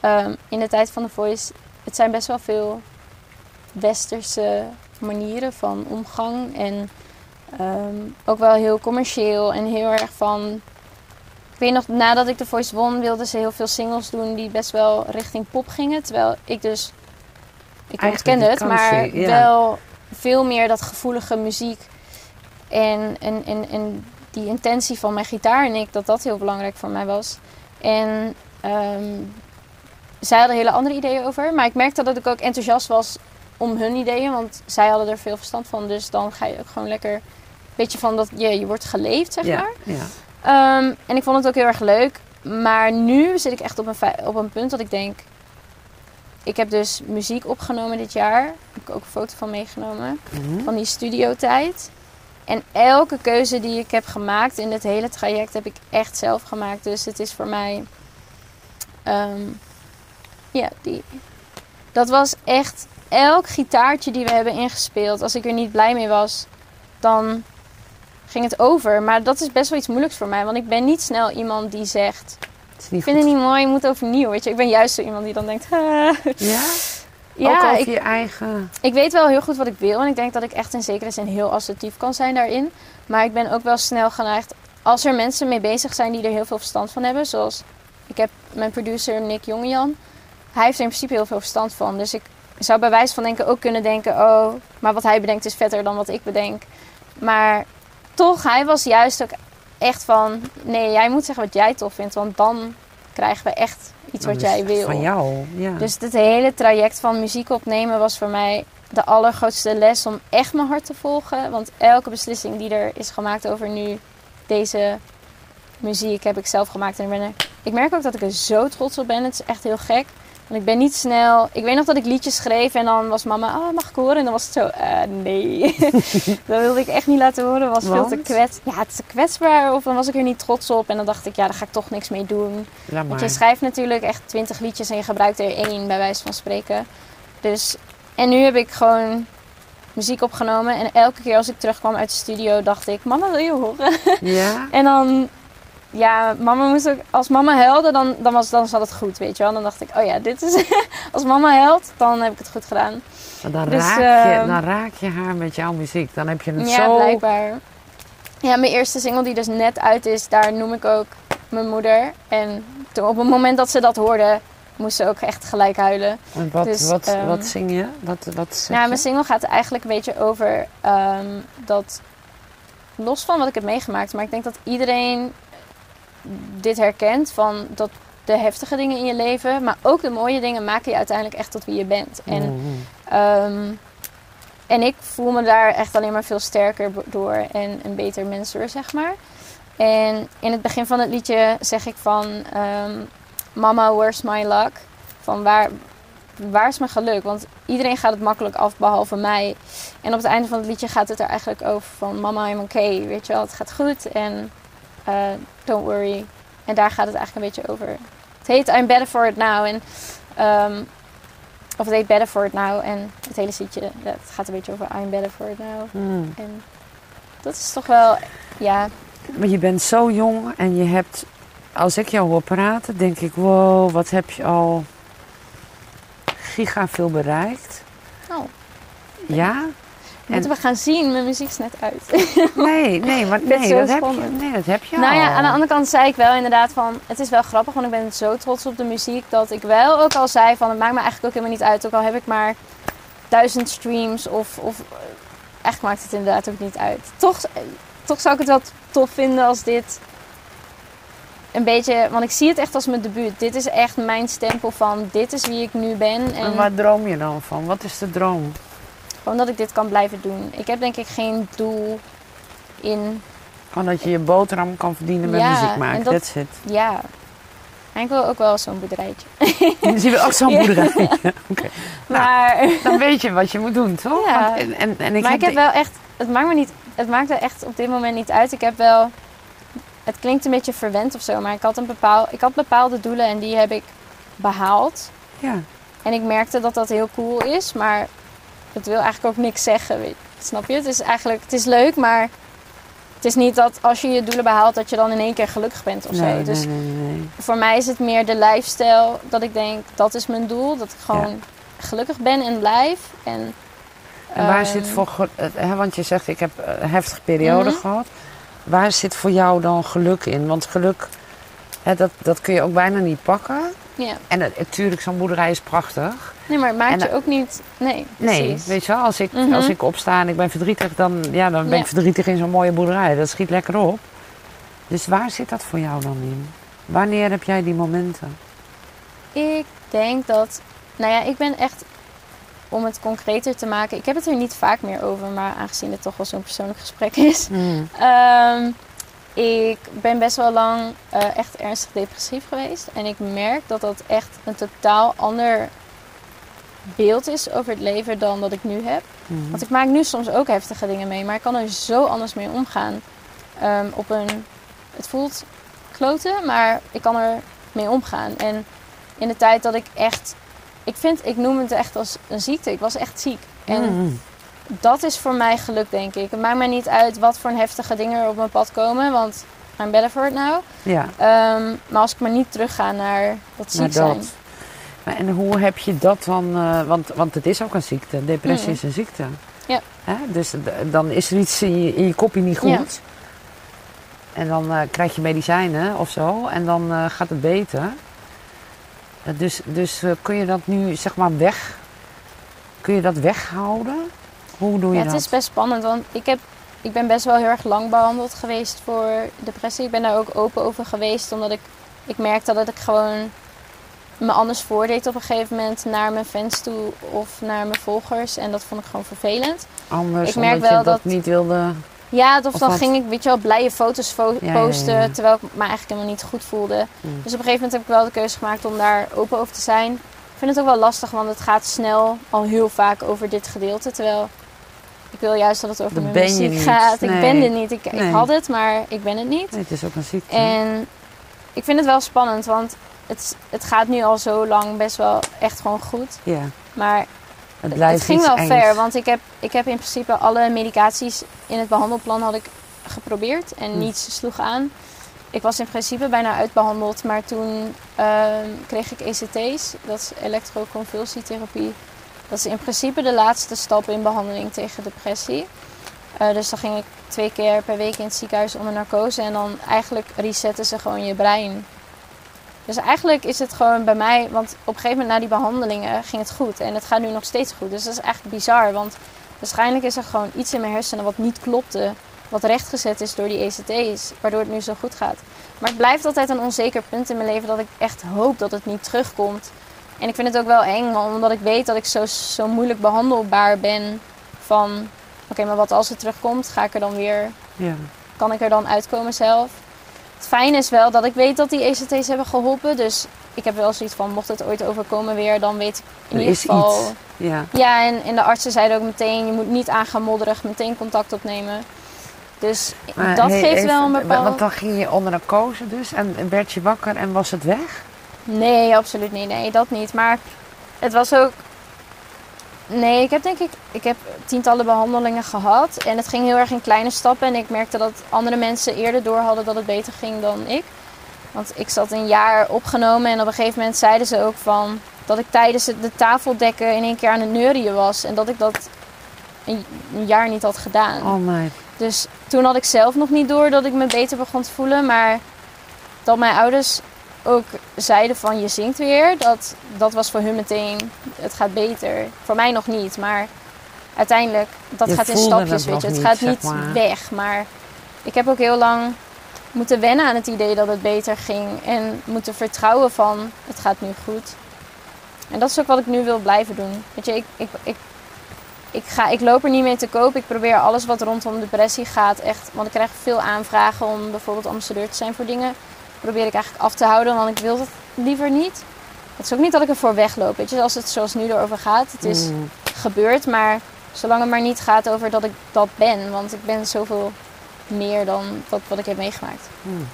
S2: ehm, in de tijd van de voice, het zijn best wel veel westerse manieren van omgang. En ehm, ook wel heel commercieel en heel erg van. Ik weet nog, nadat ik de voice won, wilden ze heel veel singles doen die best wel richting pop gingen. Terwijl ik dus. Ik ontkende het, maar
S1: ja.
S2: wel veel meer dat gevoelige muziek en, en, en, en die intentie van mijn gitaar en ik, dat dat heel belangrijk voor mij was. En ehm, zij hadden hele andere ideeën over. Maar ik merkte dat ik ook enthousiast was om hun ideeën. Want zij hadden er veel verstand van. Dus dan ga je ook gewoon lekker... Een beetje van dat je, je wordt geleefd, zeg
S1: Ja,
S2: maar.
S1: ja.
S2: Ehm, en ik vond het ook heel erg leuk. Maar nu zit ik echt op een, op een punt dat ik denk... Ik heb dus muziek opgenomen dit jaar. Daar heb ik ook een foto van meegenomen.
S1: Mhm.
S2: Van die studiotijd. En elke keuze die ik heb gemaakt in dit hele traject heb ik echt zelf gemaakt. Dus het is voor mij... ehm, ja, die... Dat was echt... Elk gitaartje die we hebben ingespeeld. Als ik er niet blij mee was, dan ging het over. Maar dat is best wel iets moeilijks voor mij. Want ik ben niet snel iemand die zegt... Ik vind het niet mooi, je moet overnieuw. Weet je, ik ben juist zo iemand die dan denkt... "Ah."
S1: Ja?
S2: Ja,
S1: ook over
S2: ik,
S1: je eigen...
S2: ik weet wel heel goed wat ik wil. En ik denk dat ik echt in zekere zin heel assertief kan zijn daarin. Maar ik ben ook wel snel geneigd... Als er mensen mee bezig zijn die er heel veel verstand van hebben. Zoals ik heb mijn producer Nick Jongejan. Hij heeft er in principe heel veel verstand van. Dus ik zou bij wijze van denken ook kunnen denken... Oh, maar wat hij bedenkt is vetter dan wat ik bedenk. Maar toch, hij was juist ook echt van... Nee, jij moet zeggen wat jij tof vindt. Want dan krijgen we echt iets wat jij wil.
S1: Van jou, ja.
S2: Dus het hele traject van muziek opnemen was voor mij de allergrootste les om echt mijn hart te volgen. Want elke beslissing die er is gemaakt over nu deze muziek heb ik zelf gemaakt. En ik, ben er, ik merk ook dat ik er zo trots op ben. Het is echt heel gek. Want ik ben niet snel. Ik weet nog dat ik liedjes schreef en dan was mama, oh, mag ik horen? En dan was het zo, eh, nee. dat wilde ik echt niet laten horen. was veel te kwets. Ja, het is te kwetsbaar. Of dan was ik er niet trots op. En dan dacht ik, ja, daar ga ik toch niks mee doen. Want je schrijft natuurlijk echt twintig liedjes en je gebruikt er één, bij wijze van spreken. Dus, en nu heb ik gewoon muziek opgenomen. En elke keer als ik terugkwam uit de studio, dacht ik: Mama, wil je horen?
S1: Ja?
S2: En dan, ja, mama moest ook, als mama huilde, dan, dan, was, dan zat het goed, weet je wel. Dan dacht ik: Oh ja, dit is. als mama huilt, dan heb ik het goed gedaan.
S1: Dan,
S2: Dus,
S1: raak je,
S2: ehm,
S1: dan raak je haar met jouw muziek. Dan heb je het
S2: Ja,
S1: zo...
S2: blijkbaar. Ja, mijn eerste single die dus net uit is, daar noem ik ook mijn moeder. En toen, op het moment dat ze dat hoorde, moest ze ook echt gelijk huilen.
S1: En Wat,
S2: Dus,
S1: wat,
S2: ehm,
S1: wat zing je? Wat, wat
S2: Ja,
S1: je?
S2: mijn single gaat eigenlijk een beetje over ehm, dat, los van wat ik heb meegemaakt, maar ik denk dat iedereen dit herkent van dat de heftige dingen in je leven, maar ook de mooie dingen maken je uiteindelijk echt tot wie je bent. En,
S1: Mhm.
S2: ehm, en ik voel me daar echt alleen maar veel sterker door en een beter mens door, zeg maar. En in het begin van het liedje zeg ik van ehm, Mama, where's my luck? Van waar, waar is mijn geluk? Want iedereen gaat het makkelijk af, behalve mij. En op het einde van het liedje gaat het er eigenlijk over van... Mama, I'm okay, weet je wel, het gaat goed en eh, don't worry. En daar gaat het eigenlijk een beetje over. Het heet I'm better for it now. En, ehm, of het heet Better for it now. En het hele liedje, het gaat een beetje over I'm better for it now.
S1: Hmm.
S2: En dat is toch wel, ja...
S1: Maar je bent zo jong en je hebt... Als ik jou hoor praten, denk ik... Wow, wat heb je al giga veel bereikt.
S2: Oh,
S1: Ja?
S2: Moeten we gaan zien. Mijn muziek is net uit.
S1: Nee, nee, maar nee, dat heb je, nee, dat heb je
S2: Nou ja, aan de andere kant zei ik wel inderdaad van... Het is wel grappig, want ik ben zo trots op de muziek... dat ik wel ook al zei van... Het maakt me eigenlijk ook helemaal niet uit. Ook al heb ik maar duizend streams of... of eigenlijk maakt het inderdaad ook niet uit. Toch, toch zou ik het wel tof vinden als dit... Een beetje... Want ik zie het echt als mijn debuut. Dit is echt mijn stempel van... Dit is wie ik nu ben.
S1: En
S2: En
S1: waar droom je dan van? Wat is de droom?
S2: Gewoon dat ik dit kan blijven doen. Ik heb denk ik geen doel in...
S1: Gewoon dat je je boterham kan verdienen met
S2: Ja,
S1: muziek
S2: en
S1: maken.
S2: dat-
S1: That's it.
S2: Ja... En ik wil ook wel zo'n boerderijtje.
S1: Dan zien we ook zo'n
S2: Ja.
S1: boerderij. Oké. Nou,
S2: Maar...
S1: Dan weet je wat je moet doen, toch?
S2: Ja.
S1: Want- En, en, en ik
S2: maar
S1: heb
S2: ik heb
S1: de-
S2: wel echt, het maakt me niet, het maakt er echt op dit moment niet uit. Ik heb wel, het klinkt een beetje verwend of zo, maar ik had een bepaal, ik had bepaalde doelen en die heb ik behaald.
S1: Ja.
S2: En ik merkte dat dat heel cool is, maar het wil eigenlijk ook niks zeggen, weet, snap je? Het is eigenlijk, het is leuk, maar het is niet dat als je je doelen behaalt dat je dan in één keer gelukkig bent of
S1: Nee,
S2: zo. Dus
S1: nee, nee, nee.
S2: voor mij is het meer de lifestyle dat ik denk, dat is mijn doel, dat ik gewoon gelukkig ben en blijf. En,
S1: En waar
S2: ehm,
S1: zit voor... Hè, want je zegt, ik heb een heftige periode
S2: Mhm.
S1: gehad. Waar zit voor jou dan geluk in? Want geluk, hè, dat, dat kun je ook bijna niet pakken.
S2: Ja.
S1: En natuurlijk, zo'n boerderij is prachtig.
S2: Nee, maar het maakt
S1: En,
S2: je
S1: eh,
S2: ook niet. Nee,
S1: Nee,
S2: precies.
S1: weet je wel, als ik,
S2: Mhm.
S1: als ik opsta en ik ben verdrietig, dan, ja, dan ben
S2: Ja.
S1: ik verdrietig in zo'n mooie boerderij. Dat schiet lekker op. Dus waar zit dat voor jou dan in? Wanneer heb jij die momenten?
S2: Ik denk dat. Nou ja, ik ben echt. Om het concreter te maken. Ik heb het er niet vaak meer over, maar aangezien het toch wel zo'n persoonlijk gesprek is.
S1: Hmm.
S2: Ehm, ik ben best wel lang eh, echt ernstig depressief geweest. En ik merk dat dat echt een totaal ander beeld is over het leven dan dat ik nu heb.
S1: Mhm.
S2: Want ik maak nu soms ook heftige dingen mee, maar ik kan er zo anders mee omgaan. Ehm, op een, het voelt kloten, maar ik kan er mee omgaan. En in de tijd dat ik echt, ik vind, ik noem het echt als een ziekte. Ik was echt ziek. En
S1: Mhm.
S2: Dat is voor mij geluk, denk ik. Het maakt mij niet uit wat voor heftige dingen er op mijn pad komen, want I'm better for it now.
S1: Ja,
S2: Ehm, maar als ik maar niet terugga naar dat ziek zijn.
S1: Maar en hoe heb je dat dan? eh, want, want het is ook een ziekte. Depressie
S2: Mhm.
S1: is een ziekte.
S2: Ja.
S1: Hè? Dus dan is er iets in je, in je kopje niet goed.
S2: Ja.
S1: En dan eh, krijg je medicijnen of zo. En dan eh, gaat het beter. Dus dus kun je dat nu zeg maar weg... Kun je dat weghouden? Hoe doe je
S2: Ja,
S1: dat?
S2: het is best spannend, want ik, heb, ik ben best wel heel erg lang behandeld geweest voor depressie. Ik ben daar ook open over geweest, omdat ik, ik merkte dat ik gewoon me anders voordeed op een gegeven moment naar mijn fans toe of naar mijn volgers. En dat vond ik gewoon vervelend.
S1: Anders
S2: ik merk
S1: je
S2: wel
S1: dat,
S2: dat-
S1: niet wilde...
S2: Ja, of,
S1: Of
S2: dan
S1: wat?
S2: ging ik, weet je wel, blije foto's fo-
S1: Ja, ja,
S2: posten,
S1: ja.
S2: terwijl ik me eigenlijk helemaal niet goed voelde. Dus op een gegeven moment heb ik wel de keuze gemaakt om daar open over te zijn. Ik vind het ook wel lastig, want het gaat snel al heel vaak over dit gedeelte. Terwijl ik wil juist dat het over
S1: Dat
S2: mijn muziek gaat. Ik ben er niet. Ik,
S1: Nee.
S2: ik had het, maar ik ben het niet.
S1: Nee, het is ook een ziekte.
S2: En ik vind het wel spannend, want het, het gaat nu al zo lang best wel echt gewoon goed.
S1: ja,
S2: Maar
S1: het
S2: het, ging wel ver, want ik heb, ik heb in principe alle medicaties in het behandelplan had ik geprobeerd en
S1: Hm.
S2: niets sloeg aan. Ik was in principe bijna uitbehandeld, maar toen ehm, kreeg ik ECT's, dat is elektroconvulsietherapie. Dat is in principe de laatste stap in behandeling tegen depressie. Eh, dus dan ging ik twee keer per week in het ziekenhuis onder narcose en dan eigenlijk resetten ze gewoon je brein. Dus eigenlijk is het gewoon bij mij, want op een gegeven moment na die behandelingen ging het goed. En het gaat nu nog steeds goed. Dus dat is eigenlijk bizar, want waarschijnlijk is er gewoon iets in mijn hersenen wat niet klopte. Wat rechtgezet is door die ECT's, waardoor het nu zo goed gaat. Maar het blijft altijd een onzeker punt in mijn leven dat ik echt hoop dat het niet terugkomt. En ik vind het ook wel eng, omdat ik weet dat ik zo, zo moeilijk behandelbaar ben. Van, oké, maar wat als het terugkomt, ga ik er dan weer
S1: Ja.
S2: kan ik er dan uitkomen zelf. Het fijne is wel dat ik weet dat die ECT's hebben geholpen. Dus ik heb wel zoiets van, mocht het ooit overkomen weer, dan weet ik in
S1: Er
S2: ieder geval...
S1: iets. Ja.
S2: Ja, en, en de artsen zeiden ook meteen, je moet niet aan gaan modderen, meteen contact opnemen. Dus
S1: Maar
S2: dat
S1: hey,
S2: geeft
S1: even-
S2: wel een bepaald...
S1: Want dan ging je onder narcose dus en werd je wakker en was het weg?
S2: Nee, absoluut niet. Nee, dat niet. Maar het was ook. Nee, ik heb denk ik. Ik heb tientallen behandelingen gehad. En het ging heel erg in kleine stappen. En ik merkte dat andere mensen eerder door hadden dat het beter ging dan ik. Want ik zat een jaar opgenomen. En op een gegeven moment zeiden ze ook van. Dat ik tijdens het de tafeldekken in één keer aan het neurien was. En dat ik dat een, een jaar niet had gedaan.
S1: Oh my.
S2: Dus toen had ik zelf nog niet door dat ik me beter begon te voelen. Maar dat mijn ouders ook zeiden van je zingt weer. Dat, dat was voor hun meteen, het gaat beter. Voor mij nog niet, maar uiteindelijk, dat
S1: Je
S2: gaat in stapjes,
S1: het
S2: weet je. Het
S1: niet,
S2: gaat niet
S1: maar.
S2: weg. Maar ik heb ook heel lang moeten wennen aan het idee dat het beter ging. En moeten vertrouwen van, het gaat nu goed. En dat is ook wat ik nu wil blijven doen. Weet je, ik, ik, ik, ik, ga, ik loop er niet mee te koop. Ik probeer alles wat rondom depressie gaat echt... Want ik krijg veel aanvragen om bijvoorbeeld ambassadeur te zijn voor dingen. Probeer ik eigenlijk af te houden, want ik wil dat liever niet. Het is ook niet dat ik ervoor wegloop. Weet je, als het zoals nu erover gaat. Het is
S1: Mm.
S2: gebeurd, maar zolang het maar niet gaat over dat ik dat ben. Want ik ben zoveel meer dan wat, wat ik heb meegemaakt.
S1: Mm.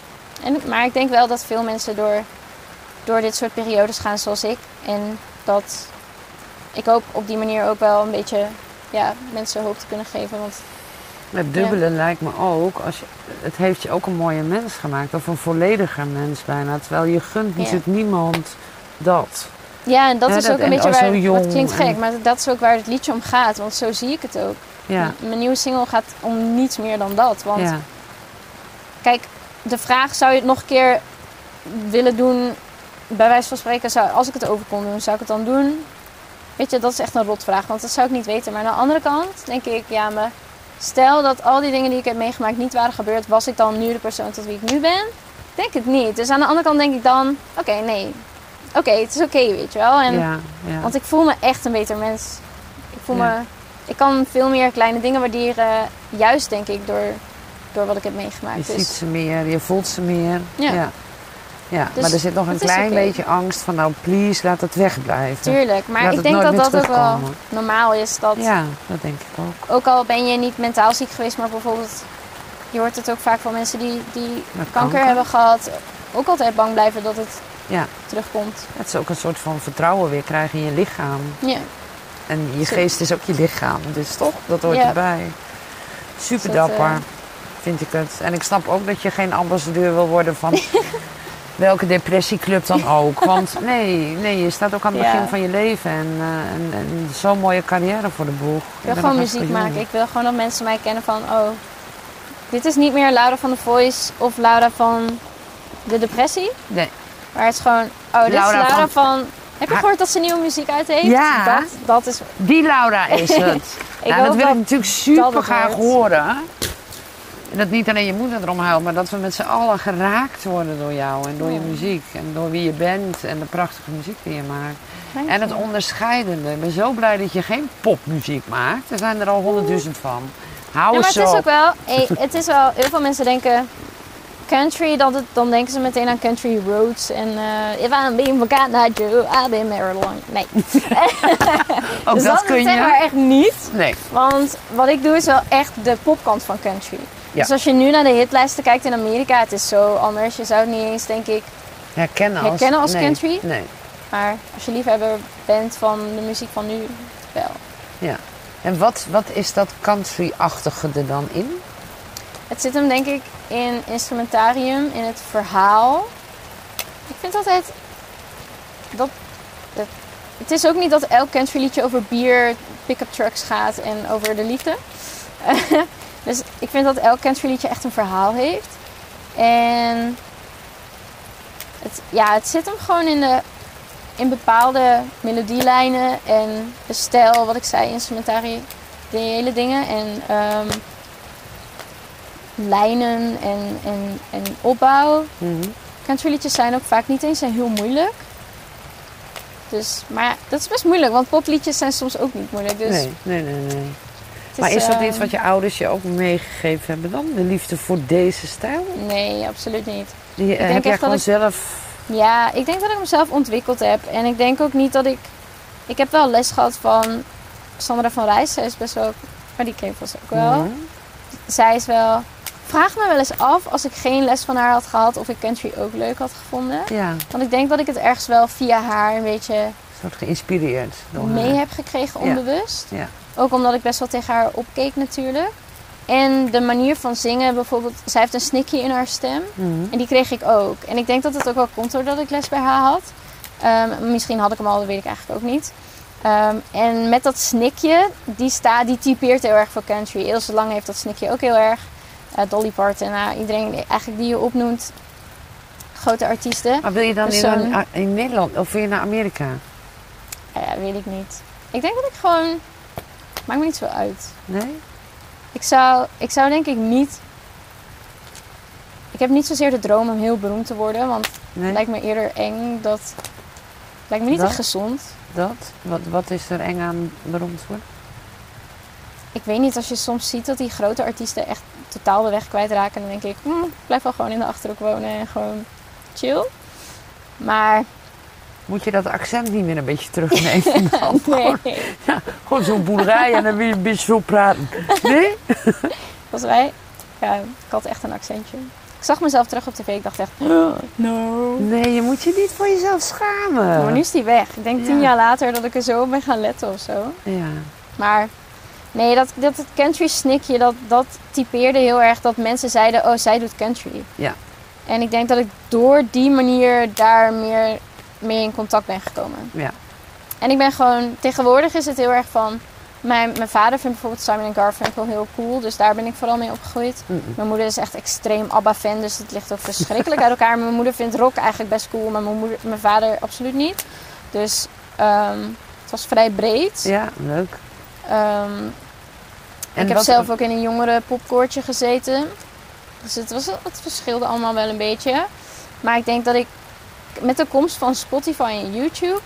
S2: En, maar ik denk wel dat veel mensen door, door dit soort periodes gaan zoals ik. En dat ik hoop op die manier ook wel een beetje ja, mensen hoop te kunnen geven. Want
S1: Het dubbele lijkt me ook, als je, het heeft je ook een mooie mens gemaakt. Of een vollediger mens bijna. Terwijl je gunt
S2: Ja.
S1: natuurlijk niemand dat.
S2: ja, en dat is
S1: dat-
S2: ook een
S1: en
S2: beetje waar...
S1: jong
S2: Het klinkt gek, maar dat is ook waar het liedje om gaat. Want zo zie ik het ook.
S1: Ja,
S2: Mijn nieuwe single gaat om niets meer dan dat. Want
S1: ja.
S2: Kijk, de vraag zou je het nog een keer willen doen, bij wijze van spreken, zou, als ik het over kon doen, zou ik het dan doen? Weet je, dat is echt een rotvraag, want dat zou ik niet weten. Maar aan de andere kant denk ik, ja, maar stel dat al die dingen die ik heb meegemaakt niet waren gebeurd, was ik dan nu de persoon tot wie ik nu ben? Ik denk het niet. Dus aan de andere kant denk ik dan, oké, nee. Oké, het is oké, weet je wel. En,
S1: ja, ja.
S2: Want ik voel me echt een beter mens. Ik voel
S1: Ja.
S2: me... Ik kan veel meer kleine dingen waarderen. Juist denk ik door door wat ik heb
S1: Je
S2: meegemaakt.
S1: ziet
S2: Dus
S1: ze meer, je voelt ze meer.
S2: Ja.
S1: Ja.
S2: Dus
S1: maar er zit nog een klein beetje angst van nou please laat het wegblijven.
S2: tuurlijk. Maar
S1: Laat
S2: ik denk dat dat ook wel normaal is. Dat
S1: Ja, dat denk ik ook.
S2: ook al ben je niet mentaal ziek geweest, maar bijvoorbeeld, je hoort het ook vaak van mensen die, die kanker, hebben gehad, ook altijd bang blijven dat het
S1: Ja,
S2: terugkomt.
S1: het is ook een soort van vertrouwen weer krijgen in je lichaam.
S2: Ja,
S1: En je geest is ook je lichaam. Dus toch, dat hoort
S2: Ja.
S1: erbij. Super
S2: dat,
S1: dapper,
S2: eh,
S1: vind ik het. En ik snap ook dat je geen ambassadeur wil worden van welke depressieclub dan ook. Want nee, nee, je staat ook aan het
S2: Ja.
S1: begin van je leven. En, eh, en, en zo'n mooie carrière voor de boeg.
S2: ik wil gewoon muziek maken. Ik wil gewoon dat mensen mij kennen van, oh, dit is niet meer Laura van The Voice of Laura van de depressie.
S1: Nee.
S2: Maar het is gewoon, oh, dit
S1: Laura
S2: is Laura
S1: van-
S2: van... Heb je gehoord dat ze nieuwe muziek uit heeft?
S1: Ja.
S2: Dat, dat is...
S1: Die Laura is het.
S2: Ik
S1: ja, dat wil
S2: dat-
S1: ik natuurlijk super graag horen. En dat niet alleen je moeder erom huilt, maar dat we met z'n allen geraakt worden door jou en door je muziek. En door wie je bent en de prachtige muziek die je maakt.
S2: Dank
S1: En het
S2: je.
S1: onderscheidende. Ik ben zo blij dat je geen popmuziek maakt. Er zijn er al honderdduizend van. Hou
S2: Ja, maar het is ook wel, eh, het is wel, heel veel mensen denken country, dat het, dan denken ze meteen aan country roads en eh if I'm being I do, I've been married long. Nee,
S1: Ook
S2: dus
S1: dat
S2: dat
S1: kun
S2: is het
S1: je.
S2: maar echt niet.
S1: Nee.
S2: Want wat ik doe is wel echt de popkant van country.
S1: Ja.
S2: Dus als je nu naar de hitlijsten kijkt in Amerika, het is zo anders. Je zou het niet eens, denk ik,
S1: Herkennen als,
S2: Herkennen als
S1: nee.
S2: country?
S1: Nee.
S2: maar als je liefhebber bent van de muziek van nu, wel.
S1: Ja. En wat, wat is dat country-achtige er dan in?
S2: Het zit hem denk ik in instrumentarium, in het verhaal. Ik vind altijd dat het, het is ook niet dat elk country liedje over bier, pick-up trucks gaat en over de liefde. dus ik vind dat elk country liedje echt een verhaal heeft. En het, ja, het zit hem gewoon in, de, in bepaalde melodielijnen en de stijl, wat ik zei, instrumentarium, de hele dingen. En ehm, lijnen en, en, en opbouw. Countryliedjes zijn ook vaak niet eens heel moeilijk. Dus, maar ja, dat is best moeilijk, want popliedjes zijn soms ook niet moeilijk. Dus
S1: Nee, nee, nee, nee. Maar is dat
S2: ehm,
S1: iets wat je ouders je ook meegegeven hebben dan? De liefde voor deze stijl?
S2: Nee, absoluut niet.
S1: Die, eh,
S2: denk
S1: heb jij gewoon
S2: ik-
S1: zelf...
S2: Ja, ik denk dat ik mezelf ontwikkeld heb. En ik denk ook niet dat ik... Ik heb wel les gehad van Sandra van Rijs. Zij is best wel... Maar die ken je vast ook wel. Zij is wel... Vraag me wel eens af, als ik geen les van haar had gehad... of ik country ook leuk had gevonden.
S1: Ja,
S2: Want ik denk dat ik het ergens wel via haar een beetje
S1: soort geïnspireerd door
S2: mee
S1: haar.
S2: heb gekregen
S1: Ja.
S2: onbewust.
S1: Ja.
S2: Ook omdat ik best wel tegen haar opkeek natuurlijk. En de manier van zingen, bijvoorbeeld, zij heeft een snikje in haar stem.
S1: Mhm.
S2: En die kreeg ik ook. En ik denk dat het ook wel komt doordat ik les bij haar had. Ehm, misschien had ik hem al, dat weet ik eigenlijk ook niet. Ehm, en met dat snikje, die, sta, die typeert heel erg voor country. Ilse Lang heeft dat snikje ook heel erg. Eh, Dolly Parton, nou, iedereen die- eigenlijk die je opnoemt. Grote artiesten.
S1: Maar wil je dan in, Nederland of wil je naar Amerika?
S2: Ja, weet ik niet. Ik denk dat ik gewoon... Maakt me niet zo uit.
S1: Nee?
S2: Ik zou, ik zou denk ik niet... Ik heb niet zozeer de droom om heel beroemd te worden. Want
S1: Nee?
S2: het lijkt me eerder eng. Dat lijkt me niet
S1: Dat?
S2: echt gezond.
S1: Dat? Wat, wat is er eng aan beroemd worden?
S2: Ik weet niet, als je soms ziet dat die grote artiesten echt totaal de weg kwijtraken. Dan denk ik, hm, ik blijf wel gewoon in de Achterhoek wonen en gewoon chill. Maar
S1: Moet je dat accent niet meer een beetje terugnemen? dan?
S2: nee,
S1: Gewoon zo'n boerderij en dan wil je een beetje zo praten. Nee?
S2: volgens mij, ja, ik had echt een accentje. Ik zag mezelf terug op tv, ik dacht echt, no.
S1: Nee, je moet je niet voor jezelf schamen.
S2: Maar nu is die weg. Ik denk tien
S1: Ja.
S2: jaar later dat ik er zo op ben gaan letten of zo.
S1: Ja.
S2: Maar nee, dat, dat het country snikje, dat, dat typeerde heel erg dat mensen zeiden, oh, zij doet country.
S1: Ja.
S2: En ik denk dat ik door die manier daar meer mee in contact ben gekomen.
S1: Ja.
S2: En ik ben gewoon, tegenwoordig is het heel erg van, mijn, mijn vader vindt bijvoorbeeld Simon Garfunkel heel cool, dus daar ben ik vooral mee opgegroeid. Mijn moeder is echt extreem ABBA-fan, dus het ligt ook verschrikkelijk uit elkaar. Mijn moeder vindt rock eigenlijk best cool, maar mijn, moeder, mijn vader absoluut niet. Dus ehm, het was vrij breed.
S1: Ja, leuk.
S2: Ehm,
S1: En
S2: ik heb zelf ook in een jongere popkoortje gezeten. Dus het, was, het verschilde allemaal wel een beetje. Maar ik denk dat ik met de komst van Spotify en YouTube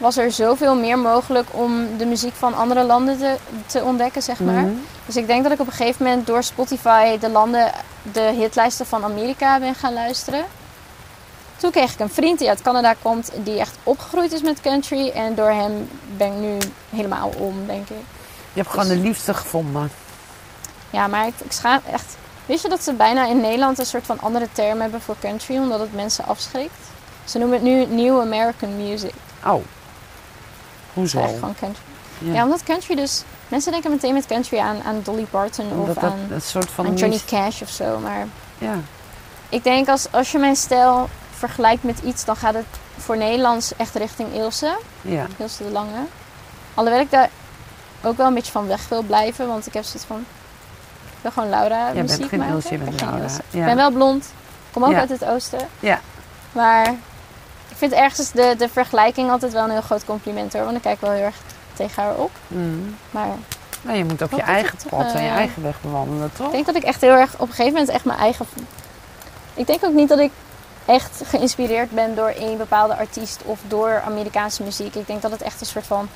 S1: was er zoveel meer mogelijk om de muziek van andere landen te, te ontdekken, zeg maar.
S2: Mhm.
S1: Dus ik denk dat ik op een gegeven moment door Spotify de landen, de hitlijsten van Amerika ben gaan luisteren. Toen kreeg ik een vriend die uit Canada komt, die echt opgegroeid is met country. En door hem ben ik nu helemaal om, denk ik.
S2: Je hebt gewoon de liefde gevonden.
S1: Ja, maar ik, ik schaam echt. Wist je dat ze bijna in Nederland een soort van andere term hebben voor country, omdat het mensen afschrikt? Ze noemen het nu New American Music.
S2: Oh. Hoezo?
S1: eigenlijk gewoon country.
S2: Ja.
S1: Ja. omdat country dus... Mensen denken meteen met country aan, aan Dolly Parton
S2: Omdat
S1: of
S2: dat
S1: aan,
S2: een soort van...
S1: aan Johnny Cash of zo. Maar
S2: Ja.
S1: ik denk als, als je mijn stijl vergelijkt met iets, dan gaat het voor Nederlands echt richting Ilse.
S2: Ja.
S1: Ilse de Lange. Alhoewel ik daar ook wel een beetje van weg wil blijven, want ik heb zoiets van... Ik wil gewoon Laura
S2: bent
S1: muziek
S2: geen
S1: maken.
S2: Ilse, je
S1: Ik
S2: bent
S1: ben geen
S2: Laura.
S1: Ilse.
S2: Ja.
S1: Ik ben wel blond. Ik kom ook uit het oosten.
S2: Ja.
S1: Maar ik vind ergens de, de vergelijking altijd wel een heel groot compliment hoor. Want ik kijk wel heel erg tegen haar op.
S2: Mm.
S1: Maar
S2: Nou, je moet op je eigen pad en je
S1: eh,
S2: eigen weg bewandelen, toch?
S1: ik denk dat ik echt heel erg op een gegeven moment echt mijn eigen... Ik denk ook niet dat ik echt geïnspireerd ben door één bepaalde artiest of door Amerikaanse muziek. Ik denk dat het echt een soort van...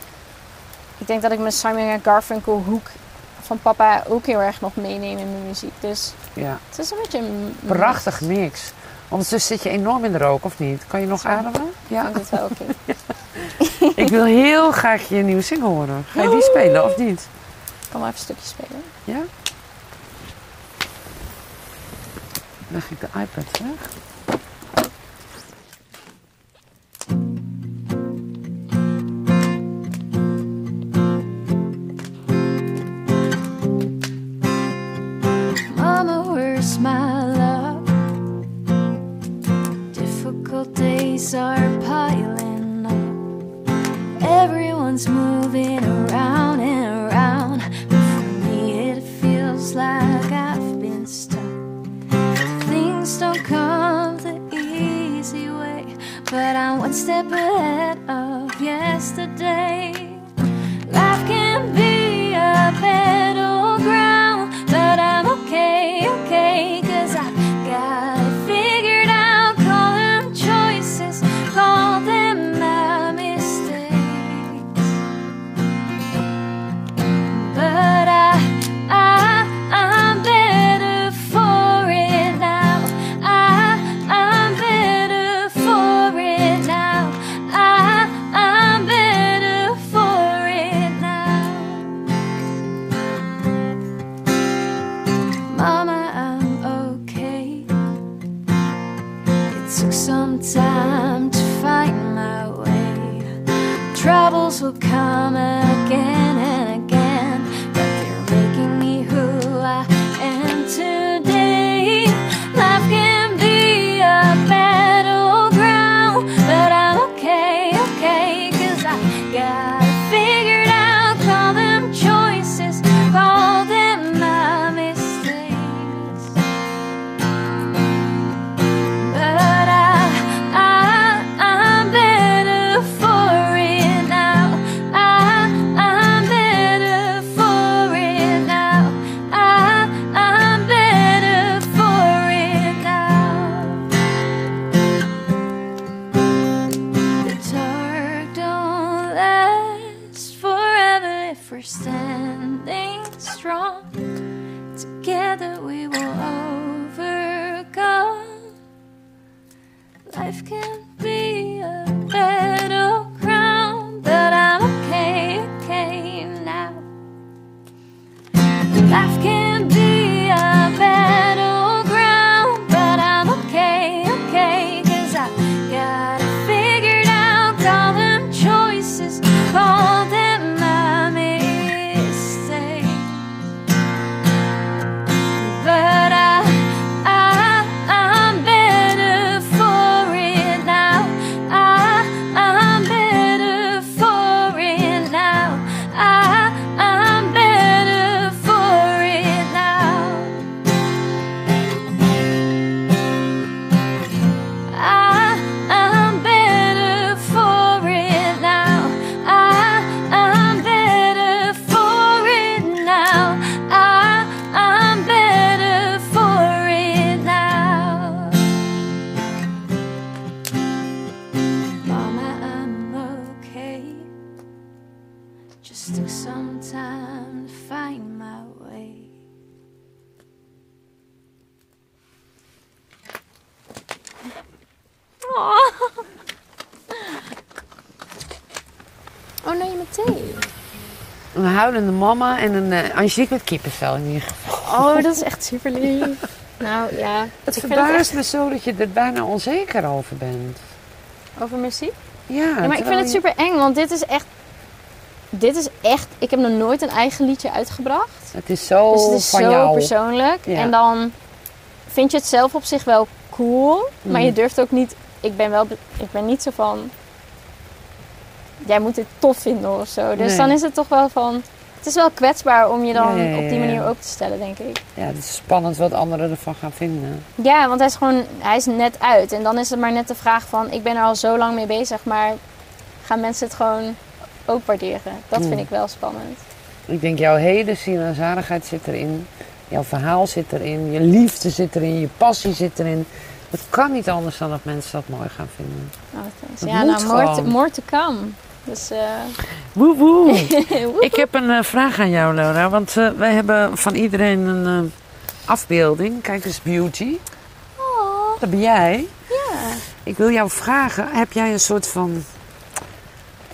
S1: Ik denk dat ik mijn Simon Garfunkel hoek van papa ook heel erg nog meeneem in mijn muziek. Dus
S2: Ja.
S1: het is een beetje een...
S2: Prachtig mix. Ondertussen zit je enorm in de rook, of niet? Kan je nog ademen? Ja.
S1: het wel oké.
S2: Ik wil heel graag je nieuwe single horen. Ga je die spelen of niet?
S1: Ik kan wel even een stukje spelen.
S2: Ja? Leg ik de iPad weg.
S1: Huilende mama en een uh, Angelique met kippenvel in ieder geval.
S2: Oh, dat is echt super lief. nou ja,
S1: Het verbaast
S2: echt-
S1: me zo dat je er bijna onzeker over bent.
S2: over muziek.
S1: Ja,
S2: Ja, maar ik vind het super eng, want dit is echt. Dit is echt. Ik heb nog nooit een eigen liedje uitgebracht.
S1: Het is zo
S2: dus het is
S1: van
S2: zo
S1: jou.
S2: persoonlijk.
S1: Ja.
S2: En dan vind je het zelf op zich wel cool, maar
S1: Mm.
S2: je durft ook niet. Ik ben wel. Ik ben niet zo van. Jij moet dit tof vinden of zo. Dus
S1: Nee.
S2: dan is het toch wel van. Het is wel kwetsbaar om je dan
S1: Ja, ja, ja,
S2: op die manier open te stellen, denk ik.
S1: Ja, het is spannend wat anderen ervan gaan vinden.
S2: Ja, want hij is gewoon, hij is net uit. En dan is het maar net de vraag van, ik ben er al zo lang mee bezig, maar gaan mensen het gewoon ook waarderen? Dat vind ik wel spannend.
S1: Ik denk, jouw hele ziel en zaligheid zit erin. Jouw verhaal zit erin. Je liefde zit erin. Je passie zit erin. Het kan niet anders dan dat mensen dat mooi gaan vinden.
S2: Oh.
S1: Dat
S2: ja, nou, more to, more to come. Dus, eh
S1: Woe woe. Ik heb een eh, vraag aan jou, Laura. Want eh, wij hebben van iedereen een afbeelding. Kijk eens, beauty.
S2: Oh,
S1: Dat ben jij.
S2: ja.
S1: Ik wil jou vragen, heb jij een soort van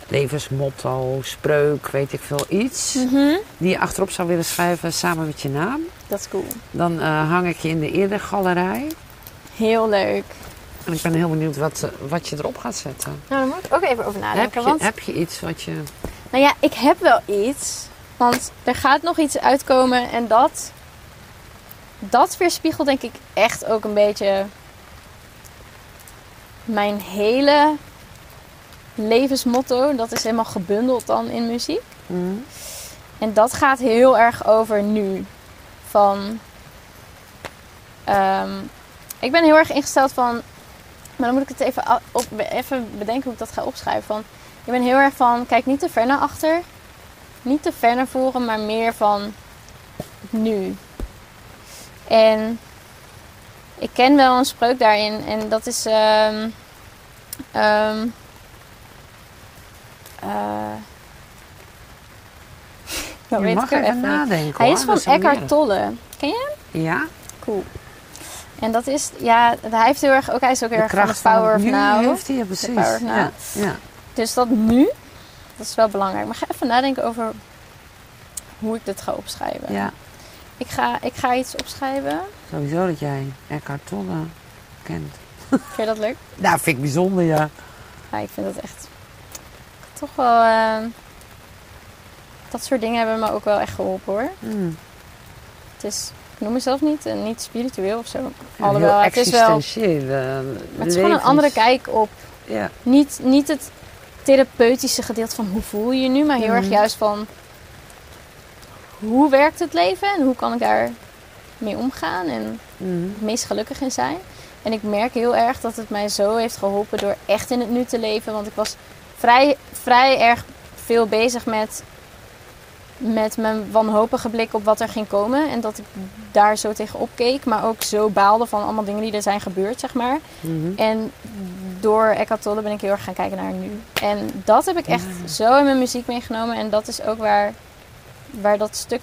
S1: levensmotto, spreuk, weet ik veel, iets...
S2: Mhm.
S1: die je achterop zou willen schrijven samen met je naam?
S2: Dat is cool.
S1: Dan hang ik je in de eerdergalerij.
S2: Heel leuk.
S1: En ik ben heel benieuwd wat, eh, wat je erop gaat zetten.
S2: Nou, daar moet ik ook even over
S1: heb,
S2: nadenken.
S1: je,
S2: Want,
S1: heb je iets wat je...
S2: nou ja, ik heb wel iets. Want er gaat nog iets uitkomen en dat... Dat weerspiegelt denk ik echt ook een beetje... Mijn hele levensmotto. Dat is helemaal gebundeld dan in muziek.
S1: Mm,
S2: En dat gaat heel erg over nu. Van. ehm, ik ben heel erg ingesteld van. Maar dan moet ik het even, op, even bedenken hoe ik dat ga opschrijven. Van, ik ben heel erg van. Kijk niet te ver naar achter. Niet te ver naar voren, maar meer van. Nu. En. Ik ken wel een spreuk daarin. En dat is. nou,
S1: je
S2: weet
S1: mag
S2: ik
S1: even
S2: even
S1: nadenken
S2: Hij
S1: hoor,
S2: is van Eckhart. Tolle. Ken je?
S1: Ja,
S2: Cool. En dat is, ja, hij heeft heel erg, ook hij is ook heel
S1: de
S2: erg van de
S1: van
S2: power
S1: het
S2: of
S1: nu
S2: now.
S1: heeft hij, ja precies.
S2: power of now.
S1: Ja, ja.
S2: Dus dat nu, dat is wel belangrijk. Maar ga even nadenken over hoe ik dit ga opschrijven.
S1: ja,
S2: Ik, ga, ik ga iets opschrijven.
S1: sowieso dat jij Eckhart Tolle kent.
S2: Vind je dat leuk?
S1: Nou, vind ik bijzonder, ja.
S2: Ja, ik vind dat echt toch wel. eh, dat soort dingen hebben me ook wel echt geholpen hoor.
S1: Mm.
S2: Het is, noem mezelf niet, eh, niet spiritueel of zo.
S1: Ja,
S2: Alhoewel, het is wel.
S1: eh,
S2: Maar het is gewoon een andere kijk op
S1: Ja,
S2: Niet, niet het therapeutische gedeelte van hoe voel je je nu, maar heel erg
S1: Mhm.
S2: juist van hoe werkt het leven en hoe kan ik daar mee omgaan en
S1: mm.
S2: het meest gelukkig in zijn. En ik merk heel erg dat het mij zo heeft geholpen door echt in het nu te leven. Want ik was vrij, vrij erg veel bezig met, met mijn wanhopige blik op wat er ging komen. En dat ik daar zo tegenop keek. Maar ook zo baalde van allemaal dingen die er zijn gebeurd, zeg maar.
S1: Mhm.
S2: En door Eckhart Tolle ben ik heel erg gaan kijken naar nu. En dat heb ik echt
S1: Ja.
S2: zo in mijn muziek meegenomen. En dat is ook waar, waar dat stuk...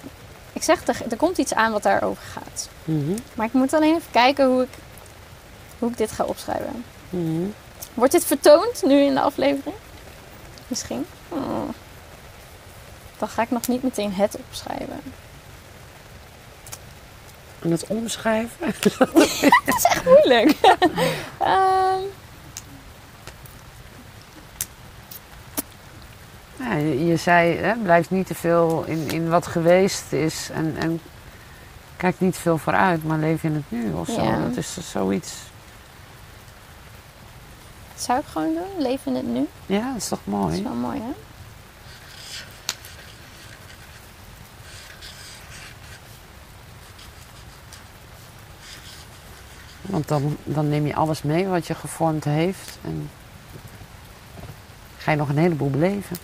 S2: Ik zeg, er, er komt iets aan wat daarover gaat.
S1: Mhm.
S2: Maar ik moet alleen even kijken hoe ik, hoe ik dit ga opschrijven.
S1: Mhm.
S2: Wordt dit vertoond nu in de aflevering? Misschien. Hmm. Dan ga ik nog niet meteen het opschrijven.
S1: En het omschrijven?
S2: Moeilijk. Ehm,
S1: Ja, je, je zei, hè, blijf niet te veel in, in wat geweest is en, en kijk niet veel vooruit, maar leef in het nu of zo.
S2: Ja.
S1: Dat is zoiets,
S2: dat zou ik gewoon doen. Leven in het nu.
S1: ja, dat is toch
S2: Dat is
S1: mooi.
S2: wel mooi, hè?
S1: Want dan, dan neem je alles mee wat je gevormd heeft en ga je nog een heleboel beleven.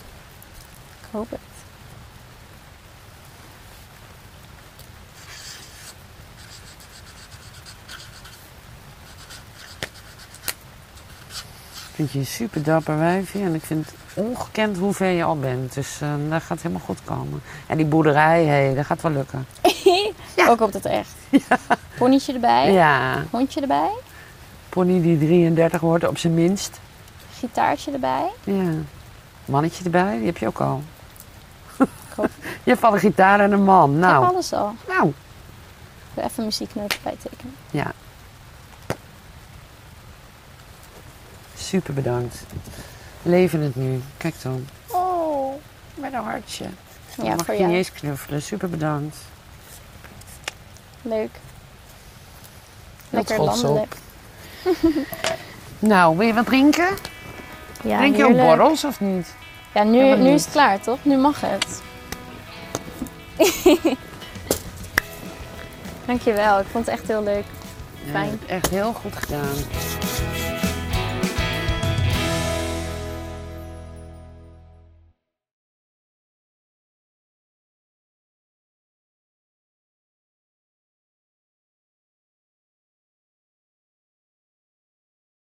S2: Ik hoop het.
S1: Ik vind je een super dapper wijfje en ik vind het ongekend hoe ver je al bent. Dus eh dat gaat helemaal goed komen. En die boerderij, hé, dat gaat wel lukken. Ja.
S2: Ook op het echt. Ponytje erbij.
S1: Ja,
S2: Hondje erbij.
S1: pony die 33 wordt op zijn minst.
S2: Gitaartje erbij.
S1: Ja. Mannetje erbij, die heb je ook al. Je hebt al een gitaar en een man.
S2: Ik heb
S1: Nou,
S2: alles al.
S1: nou.
S2: Even een muzieknoot erbij tekenen.
S1: Ja. Super bedankt. Leven het nu. Kijk dan. Oh, met een hartje. Dan
S2: Ja,
S1: mag
S2: voor
S1: je
S2: jou.
S1: niet eens knuffelen. Super bedankt.
S2: Leuk. Lekker landelijk.
S1: Nou, wil je wat drinken?
S2: Ja,
S1: Drink je ook borrels of niet?
S2: Ja, nu, nu is het klaar, toch? Nu mag het. Dankjewel, ik vond het echt heel leuk. Fijn.
S1: echt heel goed gedaan.